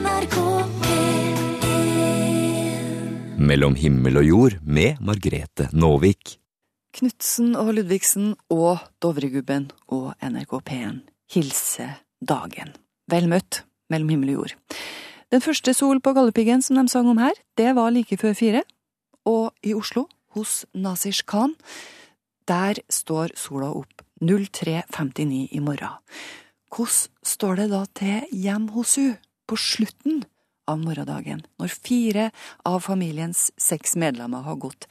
NRK P1 Mellom himmel og jord med Margrete Nåvik. Knutsen og Ludvigsen og Dovregubben og NRK P1 hilser dagen. Vel møtt mellom himmel og jord. Den første sol på Galdhøpiggen som de sang om her, det var like før fire. Og i Oslo, hos Nazish Khan, der står sola opp 03.59 i morgen. Hvordan står det da til hjem hos hun på slutten av morgendagen, når fire av familiens seks medlemmer har gått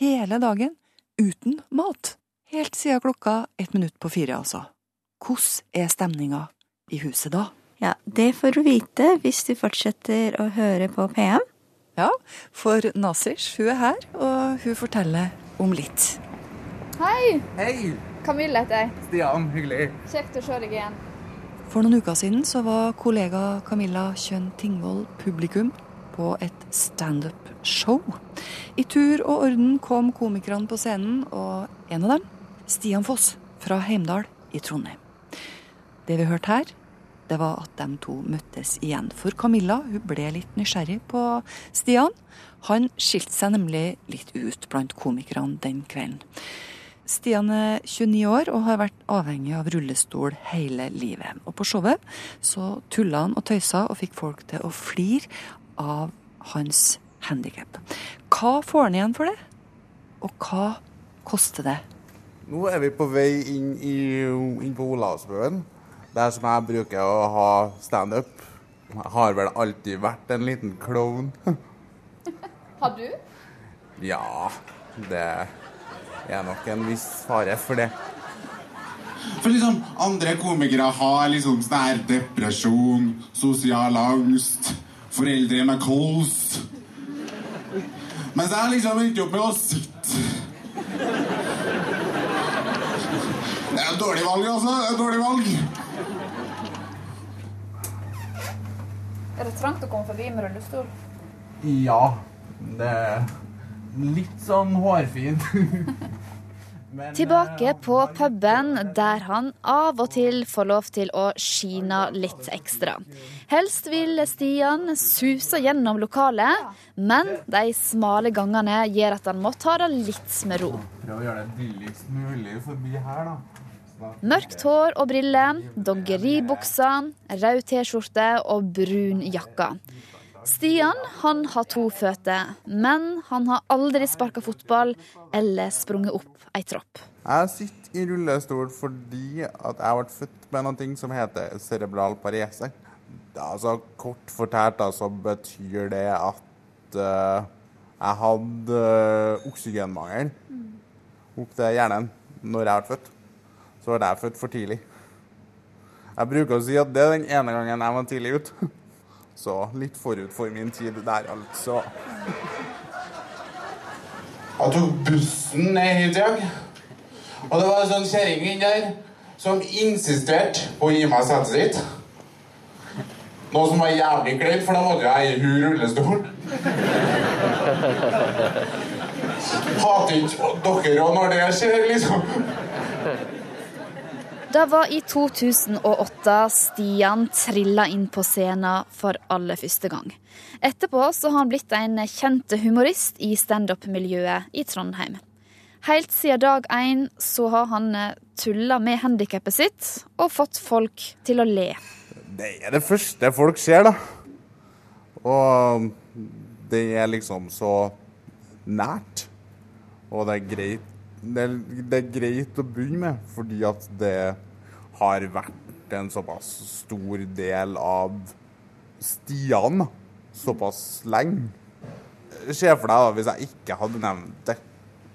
hele dagen uten mat? Helt siden klokka ett minutt på fire, altså. Hvordan er stemninga i huset da? Ja, det får du vite hvis du fortsetter å høre på PM. Ja, for Nasish, hun er her, og hun forteller om litt. Hei! Hei, Camille heter jeg. Stian. Hyggelig. Kjekt å se deg igjen. For noen uker siden så var kollega Camilla Kjønn Tingvold publikum på et standup-show. I tur og orden kom komikerne på scenen, og en av dem, Stian Foss fra Heimdal i Trondheim. Det vi hørte her, det var at de to møttes igjen. For Camilla hun ble litt nysgjerrig på Stian. Han skilte seg nemlig litt ut blant komikerne den kvelden. Stian er 29 år og har vært avhengig av rullestol hele livet. Og på showet så tulla han og tøysa og fikk folk til å flire av hans handikap. Hva får han igjen for det? Og hva koster det? Nå er vi på vei inn, i, inn på Olavsbøen, der som jeg bruker å ha standup. Jeg har vel alltid vært en liten klovn. Har du? Ja, det er nok en viss fare for det. For liksom, andre komikere har liksom sånn her depresjon, sosial angst, foreldre med kols. Mens jeg liksom endte opp med å sitte. Det er et dårlig valg, altså. Det er et dårlig valg. Er det trangt å komme forbi med rullestol? Ja, det litt sånn hårfint. Men, Tilbake eh, på puben der han av og til får lov til å skine litt ekstra. Helst vil Stian suse gjennom lokalet, men de smale gangene gjør at han må ta det litt med ro. Prøv å gjøre det billigst mulig forbi her, da. Mørkt hår og briller, doggeribukser, rød T-skjorte og brun jakke. Stian han har to føtter, men han har aldri sparka fotball eller sprunget opp ei tropp. Jeg sitter i rullestol fordi at jeg ble født med noe som heter cerebral parese. Altså, kort fortalt da, så betyr det at uh, jeg hadde uh, oksygenmangel opp til hjernen når jeg ble født. Så ble jeg født for tidlig. Jeg bruker å si at det er den ene gangen jeg var tidlig ute. Så litt forut for min tid der, altså. Jeg tok bussen ned hit i dag. Og det var en sånn kjerring inni der som insisterte på å gi meg setet sitt. Noe som var jævlig kleint, for da måtte jeg i hun rullestol. Hater ikke dere òg når det skjer, liksom. Det var i 2008 Stian trilla inn på scenen for aller første gang. Etterpå så har han blitt en kjent humorist i standup-miljøet i Trondheim. Helt siden dag én så har han tulla med handikappet sitt og fått folk til å le. Det er det første folk ser, da. Og det er liksom så nært. Og det er greit det det er greit å begynne med, fordi at det har vært en såpass stor del av Stian såpass lenge. Se for deg da, hvis jeg ikke hadde nevnt det,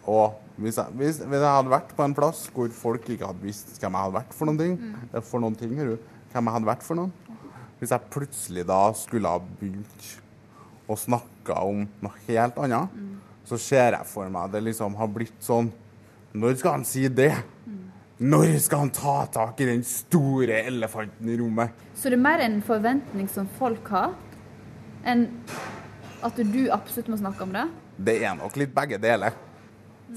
og hvis jeg, hvis, hvis jeg hadde vært på en plass hvor folk ikke hadde visst hvem jeg hadde vært for noen ting, mm. for noen ting, hører du, hvem jeg hadde vært for noen, hvis jeg plutselig da skulle ha begynt å snakke om noe helt annet, så ser jeg for meg at det liksom har blitt sånn Når skal han si det? Når skal han ta tak i den store elefanten i rommet? Så det er mer en forventning som folk har, enn at du absolutt må snakke om det? Det er nok litt begge deler.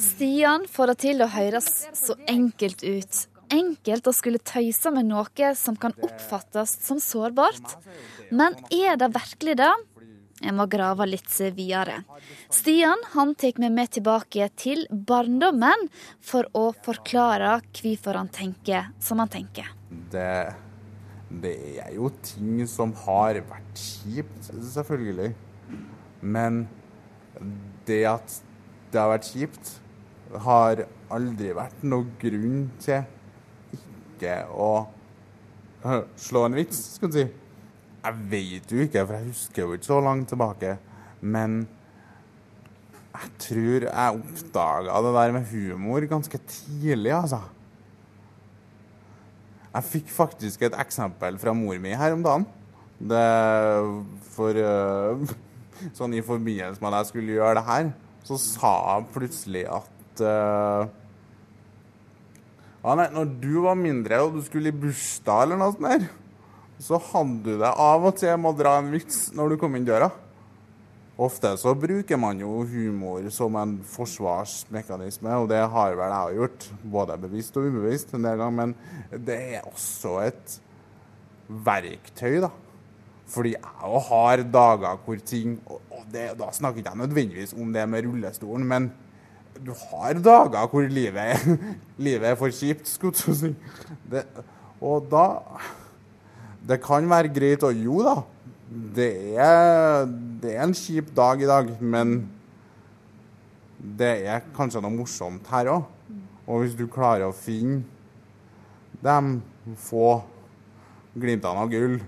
Stian får det til å høres så enkelt ut, enkelt å skulle tøyse med noe som kan oppfattes som sårbart. Men er det virkelig det? Jeg må grave litt videre. Stian han tar meg med tilbake til barndommen for å forklare hvorfor han tenker som han tenker. Det, det er jo ting som har vært kjipt, selvfølgelig. Men det at det har vært kjipt, har aldri vært noe grunn til ikke å øh, slå en vits, skal du si. Jeg vet jo ikke, for jeg husker jo ikke så langt tilbake. Men jeg tror jeg oppdaga det der med humor ganske tidlig, altså. Jeg fikk faktisk et eksempel fra mor mi her om dagen. Det for uh, Sånn i forbindelse med at jeg skulle gjøre det her, så sa jeg plutselig at uh, ah, nei, Når du var mindre og du skulle i bursdag eller noe sånt der, så hadde du det av og til med å dra en vits når du kom inn døra. Ofte så bruker man jo humor som en forsvarsmekanisme, og det har vel jeg gjort, både bevisst og ubevisst en del ganger, men det er også et verktøy, da. Fordi jeg har dager hvor ting Og det, da snakker jeg nødvendigvis om det med rullestolen, men du har dager hvor livet livet er for kjipt, skulle jeg si. Og da Det kan være greit å Jo da, det er, det er en kjip dag i dag, men det er kanskje noe morsomt her òg. Og hvis du klarer å finne de få glimtene av gull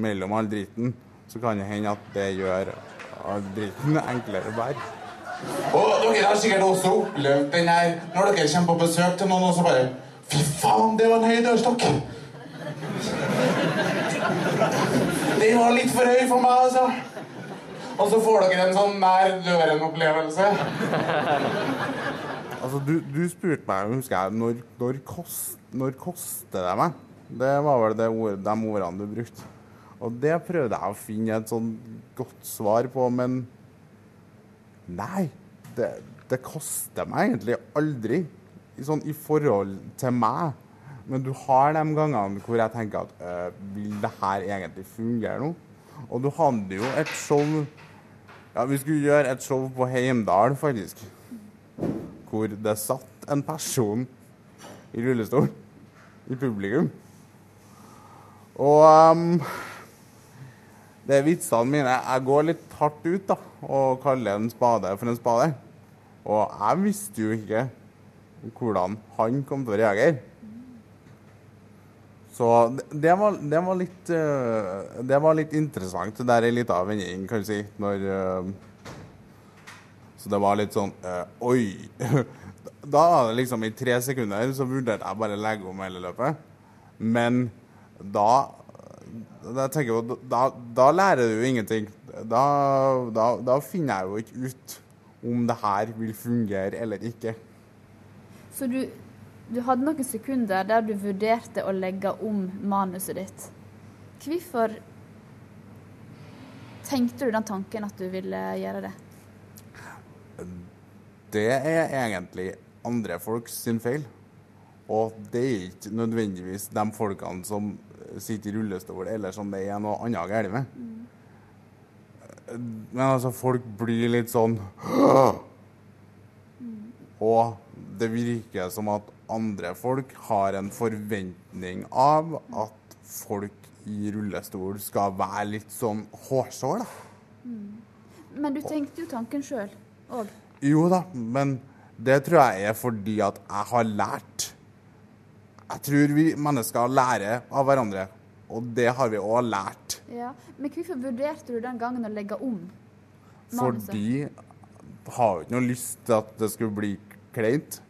mellom all dritten, så kan det hende at det gjør all dritten enklere å bære. Og dere har sikkert også opplevd den her når dere kommer på besøk til noen og så bare Fy faen, det var en høy dørstokk! Den var litt for høy for meg, altså. Og så får dere en sånn nær døren-opplevelse. Altså, du, du spurte meg, husker jeg, når, når, kost, når koster det meg? Det var vel det ord, de ordene du brukte. Og det prøvde jeg å finne et sånn godt svar på, men nei. Det, det koster meg egentlig aldri, sånn i forhold til meg. Men du har de gangene hvor jeg tenker at øh, vil det her egentlig fungere nå? Og du hadde jo et show Ja, vi skulle gjøre et show på Heimdal, faktisk hvor det satt en person i rullestol i publikum. Og um, det er vitsene mine Jeg går litt hardt ut da, og kaller en spade for en spade. Og jeg visste jo ikke hvordan han kom til å reagere. Så det, var, det, var, litt uh, Det var litt interessant. Det er litt av vending, kan du si. Når uh, så det var litt sånn øh, Oi! Da var det liksom i tre sekunder så vurderte jeg bare å legge om hele løpet. Men da, da jeg, da, da lærer du jo ingenting. Da, da, finner jeg jo ikke ut om det her vil fungere eller ikke. Så du, du hadde noen sekunder der du vurderte å legge om manuset ditt. Hvorfor tenkte du den tanken at du ville gjøre det? det er egentlig andre folks sin feil. Og det er ikke nødvendigvis de folkene som sitter i rullestol, eller som det er noe annet galt med. Mm. Men altså, folk blir litt sånn mm. Og det virker som at andre folk har en forventning av at folk i rullestol skal være litt sånn hårsår, da. Mm. Men du tenkte jo tanken sjøl òg? Jo da, men det tror jeg er fordi at jeg har lært. Jeg tror vi mennesker lærer av hverandre, og det har vi òg lært. Ja, Men hvorfor vurderte du den gangen å legge om manuset? Fordi jeg har jo ikke noe lyst til at det skulle bli kleint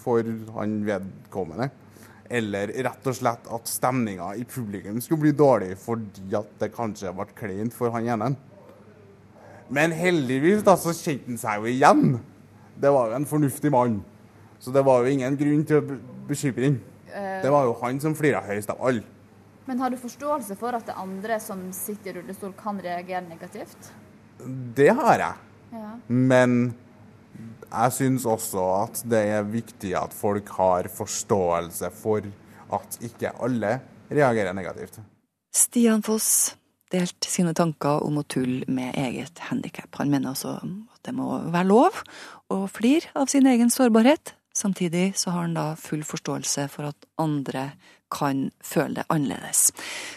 for han vedkommende. Eller rett og slett at stemninga i publikum skulle bli dårlig fordi at det kanskje ble kleint for han ene. Men heldigvis da, så kjente han seg jo igjen. Det var jo en fornuftig mann. Så det var jo ingen grunn til bekymring. Uh, det var jo han som flira høyest av alle. Men har du forståelse for at det andre som sitter i rullestol, kan reagere negativt? Det har jeg. Ja. Men jeg syns også at det er viktig at folk har forståelse for at ikke alle reagerer negativt. Stian Foss delte sine tanker om å tulle med eget handikap. Han mener også at det må være lov å flire av sin egen sårbarhet. Samtidig så har han da full forståelse for at andre kan føle det annerledes.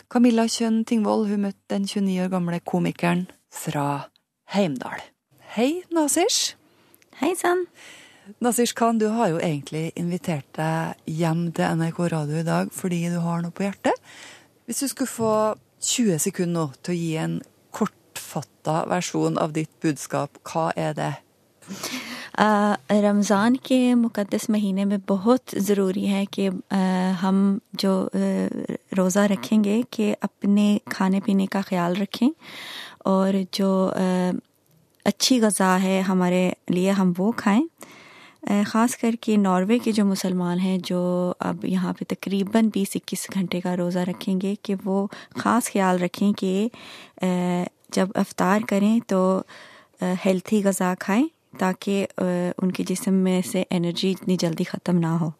Camilla Kjønn Tingvoll hun møtte den 29 år gamle komikeren fra Heimdal. Hei, Nasirs. Hei sann. Nasish Khan, du har jo egentlig invitert deg hjem til NRK Radio i dag fordi du har noe på hjertet. Hvis du skulle få 20 sekunder nå til å gi en kortfatta versjon av ditt budskap, hva er det? رمضان کے مقدس مہینے میں بہت ضروری ہے کہ ہم جو روزہ رکھیں گے کہ اپنے کھانے پینے کا خیال رکھیں اور جو अच्छी गज़ा है हमारे लिए हम वो खाएँ ख़ास करके नॉर्वे के जो मुसलमान हैं जो अब यहाँ पे तकरीबन 20-21 घंटे का रोज़ा रखेंगे कि वो ख़ास ख्याल रखें कि जब अफ्तार करें तो हेल्थी गज़ा खाएँ ताकि उनके जिस्म में से एनर्जी इतनी जल्दी ख़त्म ना हो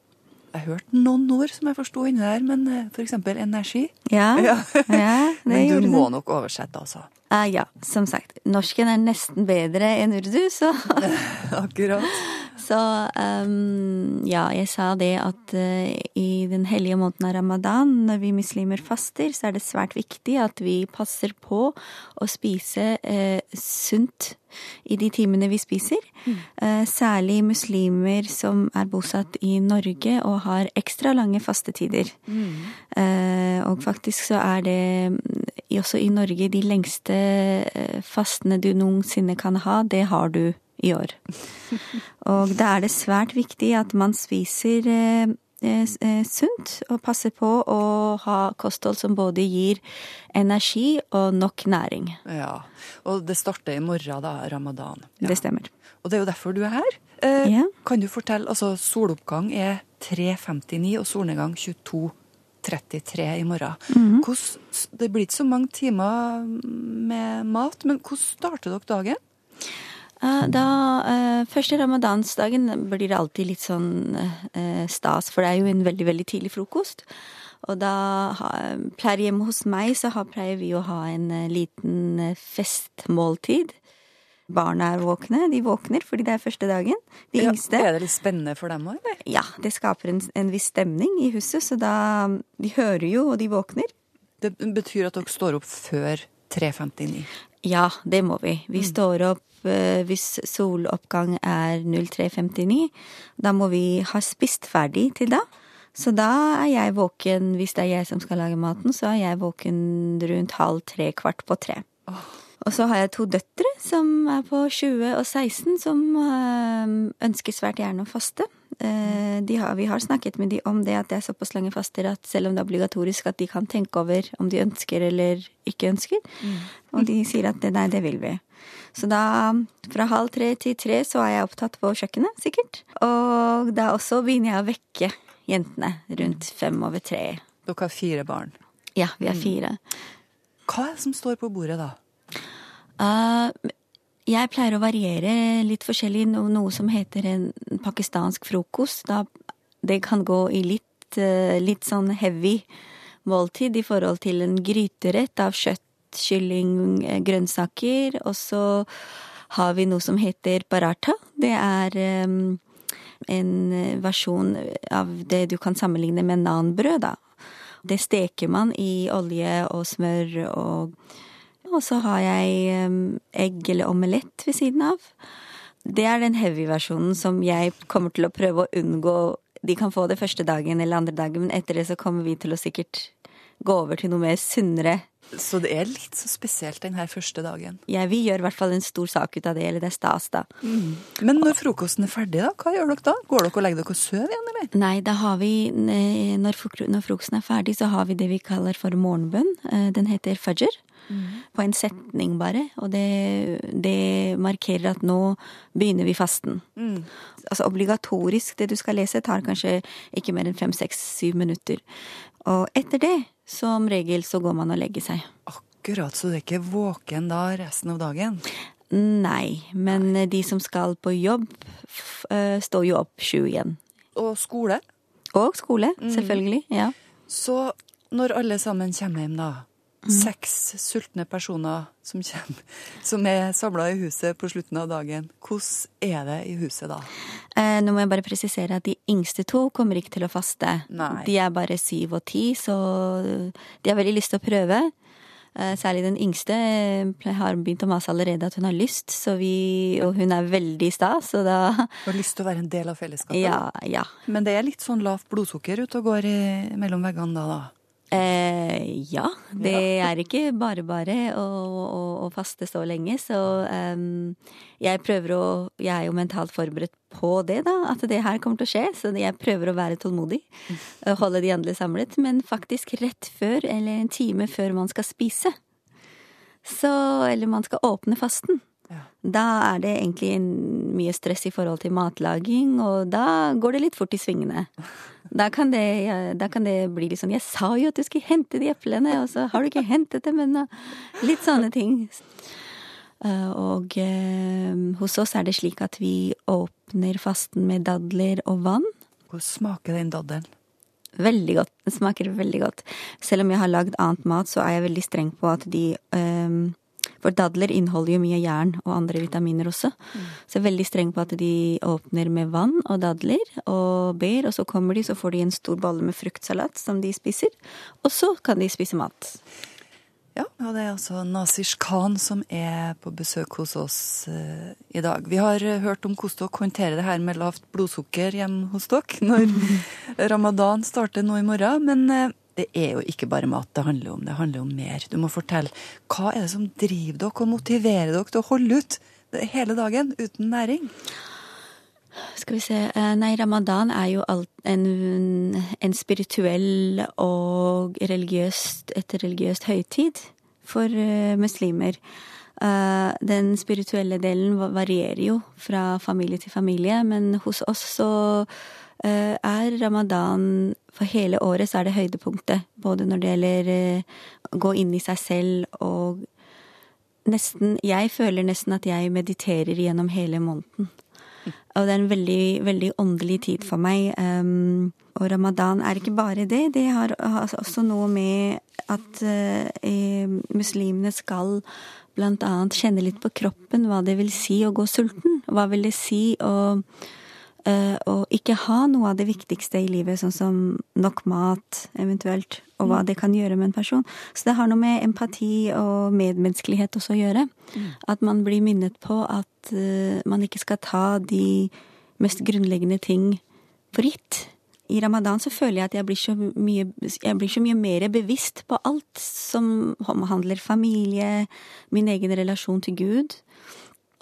Jeg hørte noen ord som jeg forsto inni der, men eh, for eksempel energi. Ja, Ja. ja Men du må nok oversette, altså. Ah, ja, som sagt. Norsken er nesten bedre enn urdu, så Akkurat. Så um, ja, jeg sa det at uh, i den hellige måneden av ramadan, når vi muslimer faster, så er det svært viktig at vi passer på å spise uh, sunt i de timene vi spiser. Eh, særlig muslimer som er bosatt i Norge og har ekstra lange fastetider. Eh, og faktisk så er det mm, også i Norge de lengste eh, fastene du noensinne kan ha, det har du i år. Og da er det svært viktig at man spiser eh, eh, sunt og passer på å ha kosthold som både gir energi og nok næring. Ja. Og det starter i morgen, da, ramadan. Ja. Det stemmer. Og det er jo derfor du er her. Eh, Ja. Kan du fortelle, altså Soloppgang er 3.59 og solnedgang 22.33 i morgen. Mhm. Hvordan, det blir ikke så mange timer med mat, men hvordan starter dere dagen? Eh, Da eh, Første ramadansdagen blir det alltid litt sånn eh, stas, for det er jo en veldig, veldig tidlig frokost. Og da pleier hjemme hos meg så pleier vi å ha en liten festmåltid. Barna er våkne. De våkner fordi det er første dagen. De yngste. Ja, er det litt spennende for dem òg, eller? Ja, det skaper en, en viss stemning i huset, så da De hører jo, og de våkner. Det betyr at dere står opp før 3.59. Ja, det må vi. Vi står opp eh, hvis soloppgang er 03.59. Da må vi ha spist ferdig til da. Så da er jeg våken, hvis det er jeg som skal lage maten, så er jeg våken rundt halv tre, kvart på tre. Og så har jeg to døtre som er på 20 og 16, som eh, ønsker svært gjerne å faste. Eh, De har, vi har snakket med de om det at det er såpass lange faster at selv om det er obligatorisk, at de kan tenke over om de ønsker eller ikke ønsker. Og de sier at nei, det vil vi. Så da, fra halv tre til tre, så er jeg opptatt på kjøkkenet, sikkert. Og da også begynner jeg å vekke jentene rundt fem over tre. Dere har fire barn. Ja, vi har fire. Hva er det som står på bordet da? Uh, jeg pleier å variere litt forskjellig. No, noe som heter en pakistansk frokost. Da, det kan gå i litt, uh, litt sånn heavy måltid i forhold til en gryterett av kjøtt, kylling, eh, grønnsaker. Og så har vi noe som heter paratha. Det er um, en versjon av det du kan sammenligne med nanbrød, da. Det steker man i olje og smør og og så har jeg egg eller omelett ved siden av. Det er den heavy-versjonen som jeg kommer til å prøve å unngå. De kan få det første dagen eller andre dagen, men etter det så kommer vi til å sikkert gå over til noe mer sunnere. Så det er litt så spesielt den her første dagen. Ja, vi gjør i hvert fall en stor sak ut av det, eller det er stas, da. Men når frokosten er ferdig, da, hva gjør dere da? Går dere og legger dere og sover igjen, eller? Nei, da har vi eh, når, frok- når frokosten er ferdig, så har vi det vi kaller for morgenbønn. Eh, Den heter fajr. På en setning, bare. Og det, det markerer at nå begynner vi fasten. Altså obligatorisk, det du skal lese, tar kanskje ikke mer enn fem, seks, syv minutter. Og etter det, som regel, så går man og legger seg. Akkurat, så du er ikke våken da resten av dagen? Nei, men de som skal på jobb, eh, står jo opp sju igjen. Og skole. Og skole, selvfølgelig. Ja. Så når alle sammen kommer hjem, da, Mm. Seks sultne personer som, kommer, som er samla i huset på slutten av dagen, hvordan er det i huset da? Eh, Nå må jeg bare presisere at de yngste to kommer ikke til å faste. Nei. De er bare syv og ti, så de har veldig lyst til å prøve. Eh, Særlig den yngste eh, har begynt å mase allerede at hun har lyst, så vi, og hun er veldig sta, så da Du har lyst til å være en del av fellesskapet? Ja, ja. Men det er litt sånn lavt blodsukker ute og går i, mellom veggene da, da? Eh, ja, det er ikke bare bare å, å, å faste så lenge, så um, jeg prøver å Jeg er jo mentalt forberedt på det, da, at det her kommer til å skje, så jeg prøver å være tålmodig. Holde de andre samlet. Men faktisk rett før, eller en time før man skal spise, så Eller man skal åpne fasten. Da er det egentlig mye stress i forhold til matlaging, og da går det litt fort i svingene. Da kan det, ja, da kan det bli litt sånn 'Jeg sa jo at du skulle hente de eplene, og så har du ikke hentet dem ennå.' Litt sånne ting. Eh, Og eh, hos oss er det slik at vi åpner fasten med dadler og vann. Hvordan smaker den daddelen? Veldig godt. Den smaker veldig godt. Selv om jeg har lagd annet mat, så er jeg veldig streng på at de ehm, For dadler inneholder jo mye jern og andre vitaminer også. Så jeg er veldig streng på at de åpner med vann og dadler og ber, og så kommer de, så får de en stor bolle med fruktsalat som de spiser. Og så kan de spise mat. Ja, og det er altså Nasish Khan som er på besøk hos oss uh, i dag. Vi har eh, hørt om hvordan dere håndterer det her med lavt blodsukker hjemme hos dere når ramadan starter nå i morgen. Men eh, det er jo ikke bare mat det handler om, det handler om mer. Du må fortelle hva er det som driver dere og motiverer dere til å holde ut hele dagen uten næring? Skal vi se eh, Nei, ramadan er jo en, en spirituell og religiøst, et religiøst høytid for eh, muslimer. Eh, den spirituelle delen varierer jo fra familie til familie, men hos oss så er ramadan For hele året så er det høydepunktet. Både når det gjelder eh, å gå inn i seg selv og nesten Jeg føler nesten at jeg mediterer gjennom hele måneden. Og det er en veldig, veldig åndelig tid for meg. Um, og ramadan er ikke bare det. Det har, også noe med at eh, muslimene skal blant annet kjenne litt på kroppen hva det vil si å gå sulten. Hva vil det si å uh, å ikke ha noe av det viktigste i livet, sånn som nok mat, eventuelt, og hva det kan gjøre med en person. Så det har noe med empati og medmenneskelighet også å gjøre. At man blir minnet på at eh, man ikke skal ta de mest grunnleggende ting for gitt. I ramadan så føler jeg at jeg blir så mye, jeg blir så mye mer bevisst på alt som omhandler familie, min egen relasjon til Gud.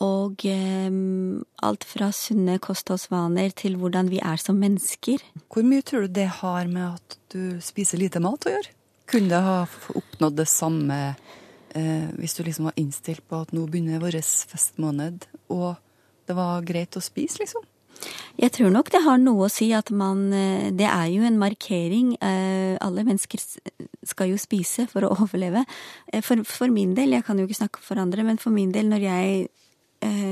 Og um, alt fra sunne kostholdsvaner til hvordan vi er som mennesker. Hvor mye tror du det har med at du spiser lite mat å gjøre? Kunne det ha oppnådd det samme eh, hvis du liksom var innstilt på at nå begynner vår festmåned, og det var greit å spise, liksom? Jeg tror nok det har noe å si at man eh, Det er jo en markering. eh, Alle mennesker skal jo spise for å overleve. For, for min del, jeg kan jo ikke snakke for andre, men for min del, når jeg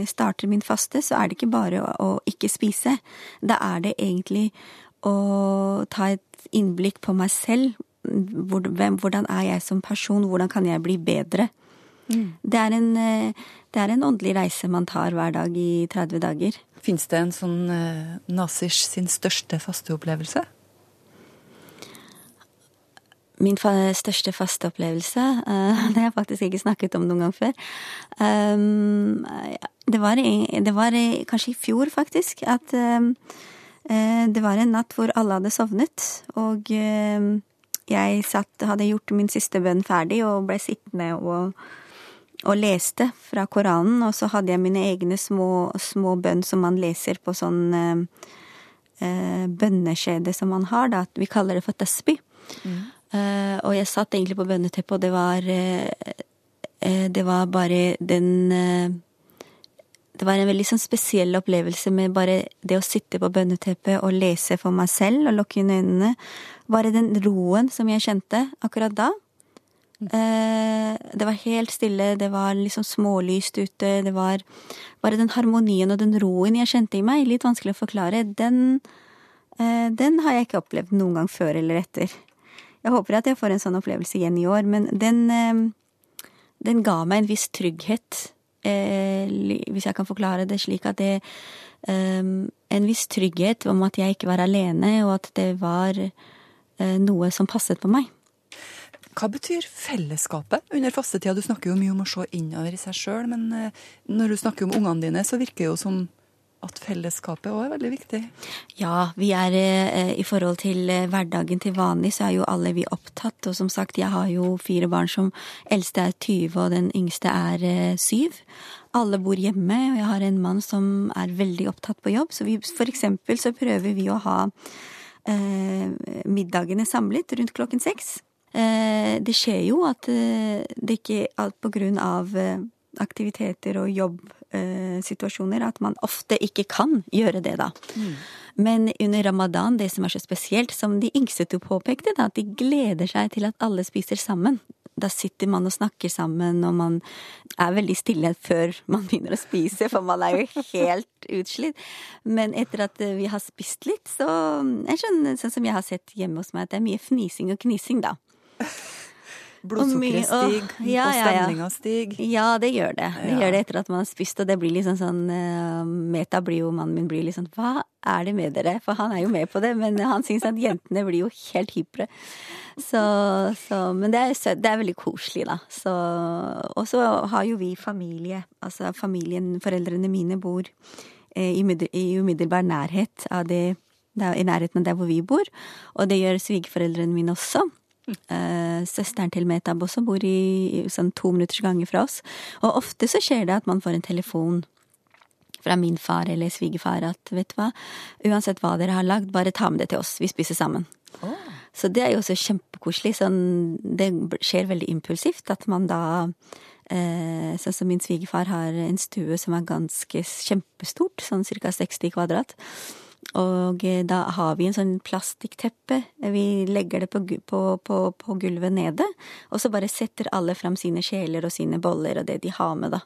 starter min faste, så er det ikke bare å, å ikke spise. Da er det egentlig å ta et innblikk på meg selv. Hvordan er jeg som person? Hvordan kan jeg bli bedre? Det, er en, eh, det er en åndelig reise man tar hver dag i 30 dager. Fins det en sånn eh, Nasish sin største fasteopplevelse? Min største fasteopplevelse uh, Det har jeg faktisk ikke snakket om noen gang før. Um, det, var i, det var kanskje i fjor, faktisk, at um, eh, det var en natt hvor alle hadde sovnet. Og um, jeg satt, hadde gjort min siste bønn ferdig og ble sittende og, og leste fra Koranen. Og så hadde jeg mine egne små, små bønn som man leser på sånn uh, bønneskjede som man har. Da. Vi kaller det for tasbih. Eh, og jeg satt egentlig på bønneteppet, og det var eh, eh, Det var bare den eh, Det var en veldig sånn spesiell opplevelse med bare det å sitte på bønneteppet og lese for meg selv og lukke inn øynene. Bare den roen som jeg kjente akkurat da. Eh, det var helt stille, det var liksom smålyst ute, det var bare den harmonien og den roen jeg kjente i meg, litt vanskelig å forklare, den, eh, den har jeg ikke opplevd noen gang før eller etter. Jeg håper at jeg får en sånn opplevelse igjen i år, men den, eh, den ga meg en viss trygghet, eh, hvis jeg kan forklare det slik at det eh, En viss trygghet om at jeg ikke var alene, og at det var noe som passet på meg. Hva betyr fellesskapet under fastetida? Du snakker jo mye om å se innover i seg sjøl, men når du snakker om ungene dine, så virker det jo som at fellesskapet òg er veldig viktig. Ja, vi er eh, i forhold til eh, hverdagen til vanlig, så er jo alle vi opptatt. Og som sagt, jeg har jo fire barn som eldste er 20, og den yngste er eh, syv. Alle bor hjemme, og jeg har en mann som er veldig opptatt på jobb. Så vi, for eksempel så prøver vi å ha eh, middagene samlet rundt klokken seks. Eh, det skjer jo at eh, det ikke at på grunn av aktiviteter og jobbsituasjoner at man ofte ikke kan gjøre det, da. Men under ramadan, det som er så spesielt, som de yngste to påpekte, da, at de gleder seg til at alle spiser sammen. Da sitter man og snakker sammen, og man er veldig stille før man begynner å spise, for man er jo helt utslitt. Men etter at eh, vi har spist litt, så er skjønner, sånn som jeg har sett hjemme hos meg, at det er mye fnising og knising, da. Blodsukkeret stiger, ja, og ja, ja. stemninga stiger. Ja, det gjør det. Det Ja. gjør det etter at man har spist, og det blir liksom sånn uh, Meta blir jo, mannen min blir litt sånn Hva er det med dere? For han er jo med på det, men han syns at jentene blir jo helt hypre. Så, så Men det er, det er veldig koselig, da. Så, og så har jo vi familie. Altså familien, foreldrene mine bor eh, i, i umiddelbar nærhet av det I nærheten av der hvor vi bor. Og det gjør svigerforeldrene mine også. Eh, søsteren til Metab også bor i, sånn to minutters gange fra oss. Og ofte så skjer det at man får en telefon fra min far eller svigerfar at vet du hva, uansett hva dere har lagd, bare ta med det til oss, vi spiser sammen. Så det er jo også kjempekoselig. Sånn, det skjer veldig impulsivt at man da eh, Sånn som min svigerfar har en stue som er ganske kjempestort, sånn ca. 60 kvadrat. Og eh, da har vi en sånn plastikkteppe. Vi legger det på, på, på, på gulvet nede, og så bare setter alle fram sine kjeler og sine boller og det de har med, da.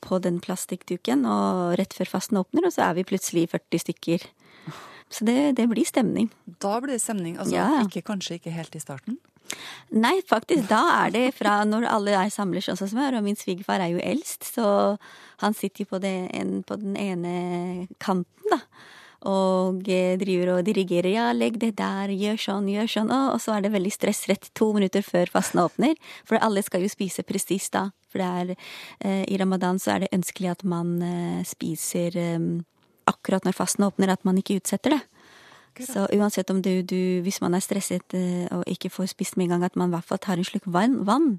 På den plastikkduken, og rett før fasten åpner, og så er vi plutselig 40 stykker. Så det, det blir stemning. Da blir det stemning. Altså, Ja. ikke, kanskje ikke helt i starten. Nei, faktisk, da er det fra når alle er samler sånn som her, og min svigerfar er jo eldst, så han sitter jo på, det, på den ene kanten, da. Og eh, driver og dirigerer. Ja, legg det der, gjør sånn, gjør sånn. Og, så er det veldig stress rett to minutter før fasten åpner. For alle skal jo spise presis da. For det er eh, I ramadan så er det ønskelig at man eh, spiser akkurat når fasten åpner, at man ikke utsetter det. Så uansett om du, du hvis man er stresset og ikke får spist med en gang, at man i hvert fall tar en slurk vann. vann.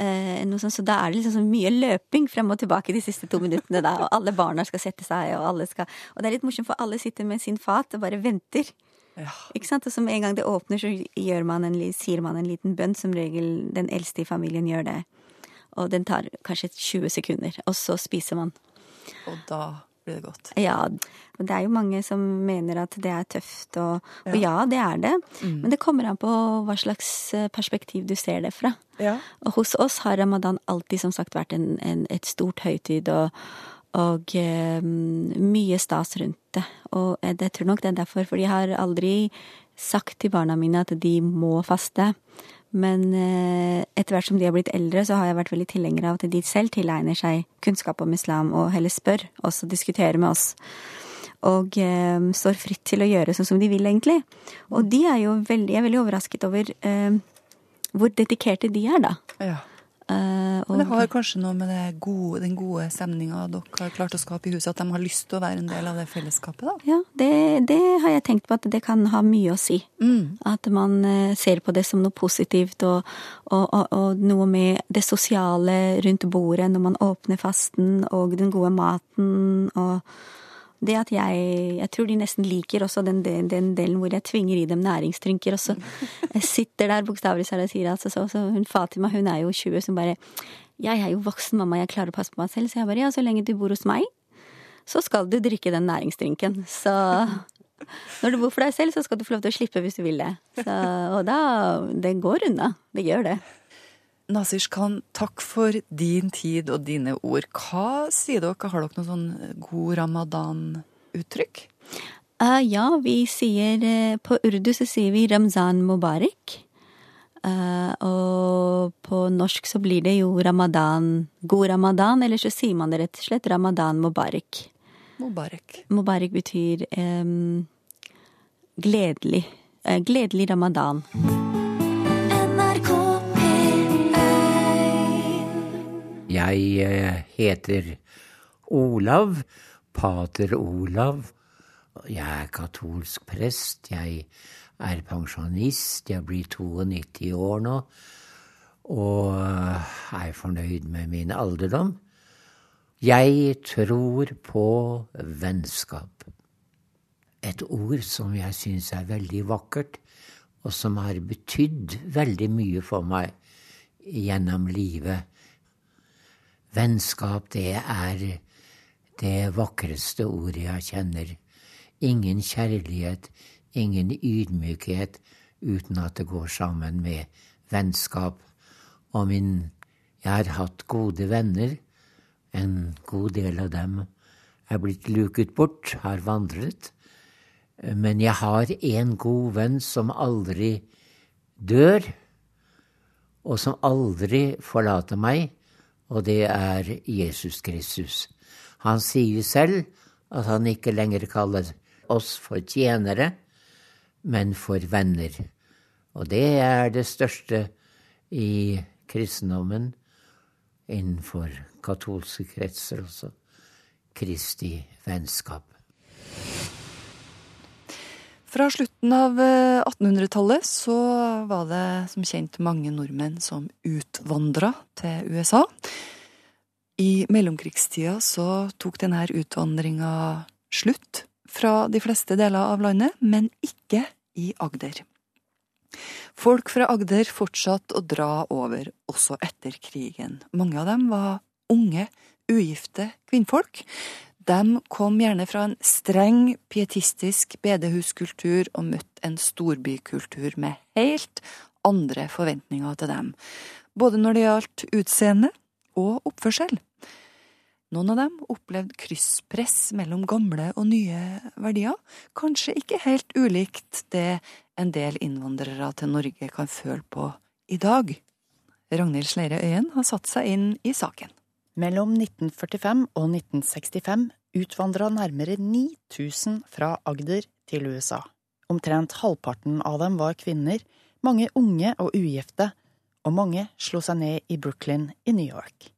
Eh, sånt, så da er det liksom så mye løping frem og tilbake de siste to minuttene. Da, og alle barna skal sette seg, og alle skal Og det er litt morsomt, for alle sitter med sin fat og bare venter. Ja. Ikke sant? Og så med en gang det åpner, så man en, sier man en liten bønn. Som regel den eldste i familien gjør det. Og den tar kanskje 20 sekunder, og så spiser man. Og da blir det godt. Ja, Og det er jo mange som mener at det er tøft, og, og ja, det er det. Men det kommer an på hva slags eh, perspektiv du ser det fra. Ja. Og hos oss har ramadan alltid som sagt vært en, en, et stort høytid og, og um, mye stas rundt det. Og jeg tror nok det er derfor, for jeg har aldri sagt til barna mine at de må faste. Men eh, etter hvert som de har blitt eldre, så har jeg vært veldig tilhenger av at de selv tilegner seg kunnskap om islam, og heller spør oss og diskuterer med oss. Og eh, står fritt til å gjøre sånn som de vil, egentlig. Og de er jo veldig, jeg er veldig overrasket over eh, hvor dedikerte de er, da. ja. Eh, og, Men det har kanskje noe med gode, den gode stemninga dere har klart å skape i huset, at de har lyst til å være en del av det fellesskapet, da? Ja, det, det har jeg tenkt på at det kan ha mye å si. Mm. At man eh, ser på det som noe positivt, og, og, og, og noe med det sosiale rundt bordet når man åpner fasten, og den gode maten, og det at jeg Jeg tror de nesten liker også den, den, den delen hvor jeg tvinger i dem næringsdrinker også. Jeg sitter der bokstavelig talt og sier altså så, så hun Fatima, hun er jo 20, som bare Jeg er jo voksen mamma, jeg klarer å passe på meg selv. Så jeg bare ja, så lenge du bor hos meg, så skal du drikke den næringsdrinken. Så når du bor for deg selv, så skal du få lov til å slippe hvis du vil det. Så, og da Det går unna. Det gjør det. Nasish Khan, takk for din tid og dine ord. Hva sier dere? Har dere noe sånn god ramadan-uttrykk? Uh, ja, vi sier uh, På urdu så sier vi ramzan mubarak. Uh, og på norsk så blir det jo ramadan, god ramadan, eller så sier man det rett og slett ramadan mubarak. Mubarak. Mubarak betyr um, gledelig. gledelig ramadan. Jeg eh, heter Olav, pater Olav. Jeg er katolsk prest. Jeg er pensjonist. Jeg blir 92 år nå. Og er fornøyd med min alderdom. Jeg tror på vennskap. Et ord som jeg syns er veldig vakkert, og som har betydd veldig mye for meg gjennom livet. Vennskap, det er det vakreste ordet jeg kjenner. Ingen kjærlighet, ingen ydmykhet uten at det går sammen med vennskap. Og min Jeg har hatt gode venner. En god del av dem er blitt luket bort, har vandret. Men jeg har en god venn som aldri dør, og som aldri forlater meg og det er Jesus Kristus. Han sier selv at han ikke lenger kaller oss for tjenere, men for venner. Og det er det største i kristendommen, innenfor katolske kretser også. Kristi vennskap. Fra slutten av 1800-tallet eh, så var det som kjent mange nordmenn som utvandra til USA. I mellomkrigstida så tok denne utvandringa slutt fra de fleste deler av landet, men ikke i Agder. Folk fra Agder fortsatte å dra over også etter krigen. Mange av dem var unge, ugifte kvinnfolk de kom gjerne fra en streng pietistisk bedehuskultur og møtte en storbykultur med helt andre forventninger til dem, både når det gjaldt utseende og oppførsel. Noen av dem opplevde krysspress mellom gamle og nye verdier, kanskje ikke helt ulikt det en del innvandrere til Norge kan føle på i dag. Ragnhild Sleire Øyen har satt seg inn i saken. Mellom 1945 og 1965 utvandra nærmere 9000 fra Agder til USA. Omtrent halvparten av dem var kvinner, mange unge og ugifte, og mange slo seg ned i Brooklyn i New York.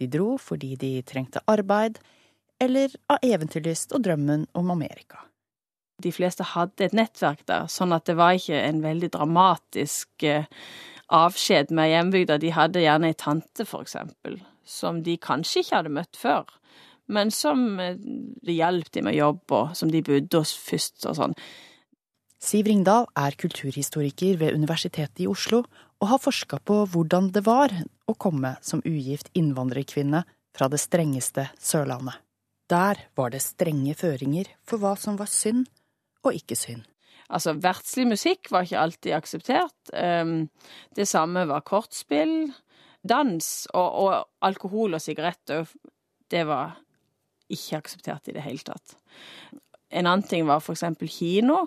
De dro fordi de trengte arbeid, eller av eventyrlyst og drømmen om Amerika. De fleste hadde et nettverk der, sånn at det var ikke en veldig dramatisk eh, avskjed med hjembygda. De hadde gjerne ei tante, for eksempel, som de kanskje ikke hadde møtt før, men som eh, det hjalp de med jobb, og som de bodde hos først og sånn. Siv Ringdal er kulturhistoriker ved Universitetet i Oslo og har forska på hvordan det var å komme som ugift innvandrerkvinne fra det strengeste Sørlandet. Der var det strenge føringer for hva som var synd og ikke synd. Altså, verdslig musikk var ikke alltid akseptert. Ehm, det samme var kortspill dans og, og alkohol og sigaretter, det var ikke akseptert i det hele tatt. En annen ting var eksempel kino,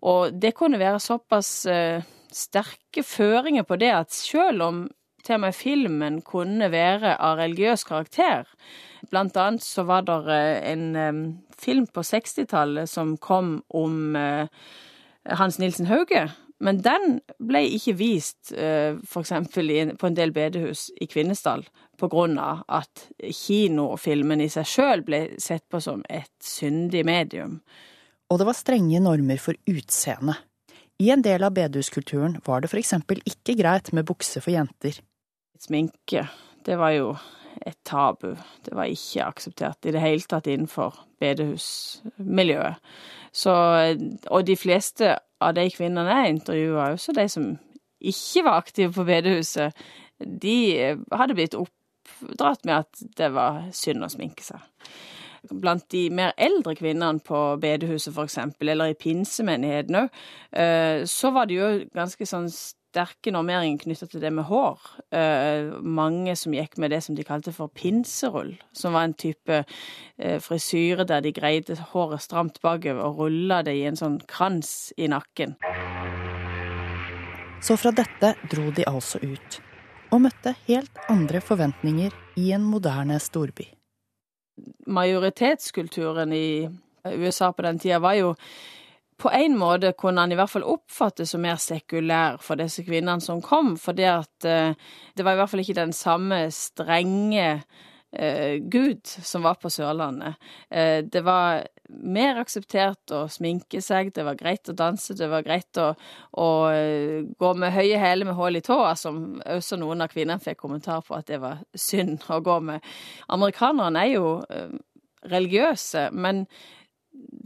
og det kunne være såpass uh, sterke føringer på det at selv om til og med filmen kunne være av religiøs karakter, blant annet så var det uh, en um, film på 60-tallet som kom om Hans Nilsen Hauge, men den ble ikke vist eh, f.eks. på en del bedehus i Kvinesdal på grunn av at kinofilmen i seg sjøl ble sett på som et syndig medium. Og det var strenge normer for utseende. I en del av bedehuskulturen var det f.eks. ikke greit med bukse for jenter. Sminke, det var jo et tabu. Det var ikke akseptert i det hele tatt innenfor bedehusmiljøet. Så, og de fleste av de kvinnene jeg intervjua, også de som ikke var aktive på bedehuset, de hadde blitt oppdratt med at det var synd å sminke seg. Blant de mer eldre kvinnene på bedehuset, for eksempel, eller i pinsemenigheten òg, eh, så var det jo ganske sånn sterke normeringer knytta til det med hår. Uh, mange som gikk med det som de kalte for pinserull, som var en type uh, frisyre der de greide håret stramt bakover og rulla det i en sånn krans i nakken. Så fra dette dro de altså ut, og møtte helt andre forventninger i en moderne storby. Majoritetskulturen i USA på den tida var jo på en måte kunne han i hvert fall oppfattes som mer sekulær for disse kvinnene som kom, fordi at eh, det var i hvert fall ikke den samme strenge eh, Gud som var på Sørlandet. Eh, det var mer akseptert å sminke seg, det var greit å danse, det var greit å, å gå med høye hæler med hull i tåa, som også noen av kvinnene fikk kommentar på at det var synd å gå med. Amerikanerne er jo religiøse, men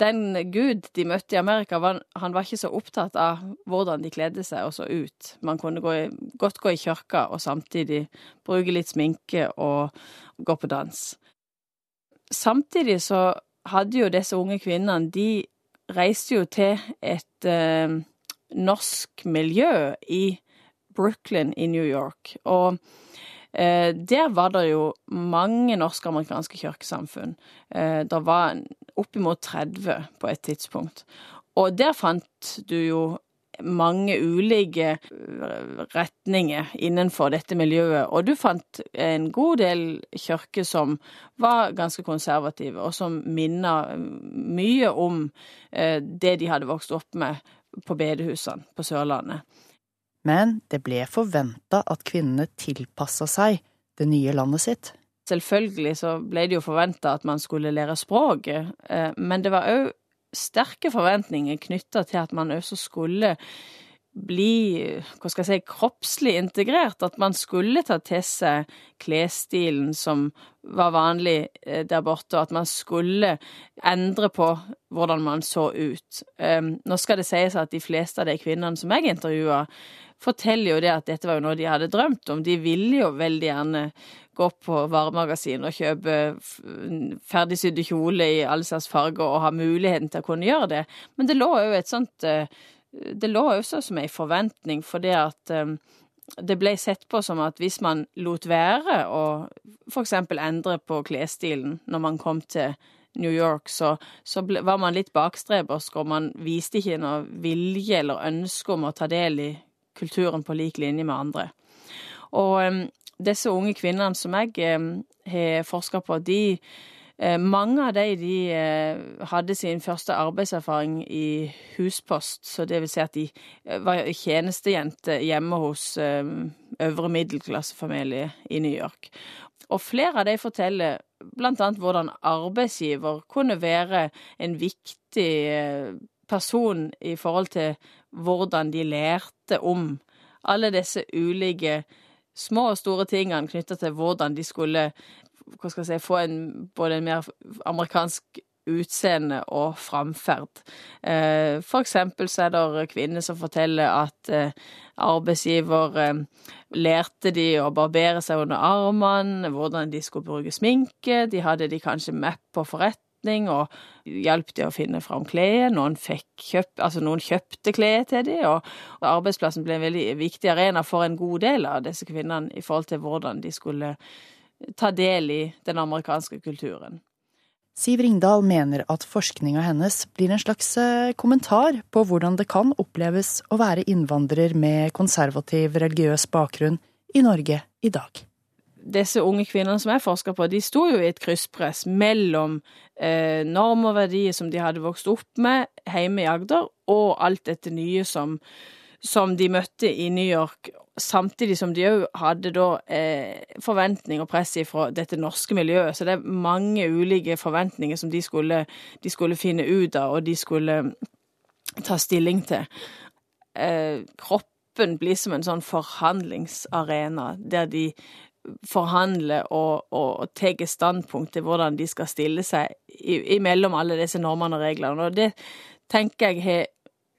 den Gud de møtte i Amerika, var, han var ikke så opptatt av hvordan de kledde seg og så ut. Man kunne gå i, godt gå i kirka og samtidig bruke litt sminke og gå på dans. Samtidig så hadde jo disse unge kvinnene De reiste jo til et eh, norsk miljø i Brooklyn i New York. Og Eh, der var det jo mange norsk-amerikanske kirkesamfunn. Eh, det var oppimot 30 på et tidspunkt. Og der fant du jo mange ulike eh, retninger innenfor dette miljøet, og du fant en god del kirker som var ganske konservative, og som minner mye om det de hadde vokst opp med på bedehusene på Sørlandet. Men det ble forventa at kvinnene tilpassa seg det nye landet sitt. Selvfølgelig så ble det jo forventa at man skulle lære språket, eh, men det var òg sterke forventninger knytta til at man også skulle bli, hva skal jeg si, kroppslig integrert. At man skulle ta til seg klesstilen som var vanlig eh, der borte, og at man skulle endre på hvordan man så ut. Eh, nå skal det sies at de fleste av de kvinnene som jeg intervjua, forteller jo det at dette var jo noe de hadde drømt om. De ville jo veldig gjerne gå på varemagasin og kjøpe ferdigsydde kjole i alle slags farger og ha muligheten til å kunne gjøre det. Men det lå jo et sånt eh, Det lå også som ei forventning, for det at eh, det ble sett på som at hvis man lot være å eksempel endre på klesstilen når man kom til New York, så, så ble, var man litt bakstrebersk, og man viste ikke noe vilje eller ønske om å ta del i kulturen på lik linje med andre. Og um, disse unge kvinnene som jeg um, har forska på, de mange av de, de uh, hadde sin første arbeidserfaring i huspost, så det vil si at de uh, var tjenestejente hjemme hos øvre middelklassefamilie i New York. Og flere av de forteller blant annet hvordan arbeidsgiver kunne være en viktig person i forhold til hvordan de lærte om alle disse ulike små og store tingene knytta til hvordan de skulle hva skal jeg si, få en, både en mer amerikansk utseende og framferd. Eh, for eksempel så er det kvinner som forteller at eh, arbeidsgiver eh, lærte de å barbere seg under armene, hvordan de skulle bruke sminke, de hadde de kanskje mapp på forretning og hjalp de å finne fram klær. Noen, kjøp, altså noen kjøpte klær til de, og, og arbeidsplassen ble en veldig viktig arena for en god del av disse kvinnene i forhold til hvordan de skulle ta del i den amerikanske kulturen. Siv Ringdal mener at forskninga hennes blir en slags eh, kommentar på hvordan det kan oppleves å være innvandrer med konservativ religiøs bakgrunn i Norge i dag disse unge kvinnene som jeg forsker på, de sto jo i et krysspress mellom eh, norm og verdier som de hadde vokst opp med hjemme i Agder, og alt dette nye som, som de møtte i New York, samtidig som de òg hadde da eh, forventning og press fra dette norske miljøet. Så det er mange ulike forventninger som de skulle, de skulle finne ut av, og de skulle ta stilling til. Eh, kroppen blir som en sånn forhandlingsarena, der de forhandler og, og, og tar standpunkt til hvordan de skal stille seg imellom alle disse normene og reglene. Og det tenker jeg har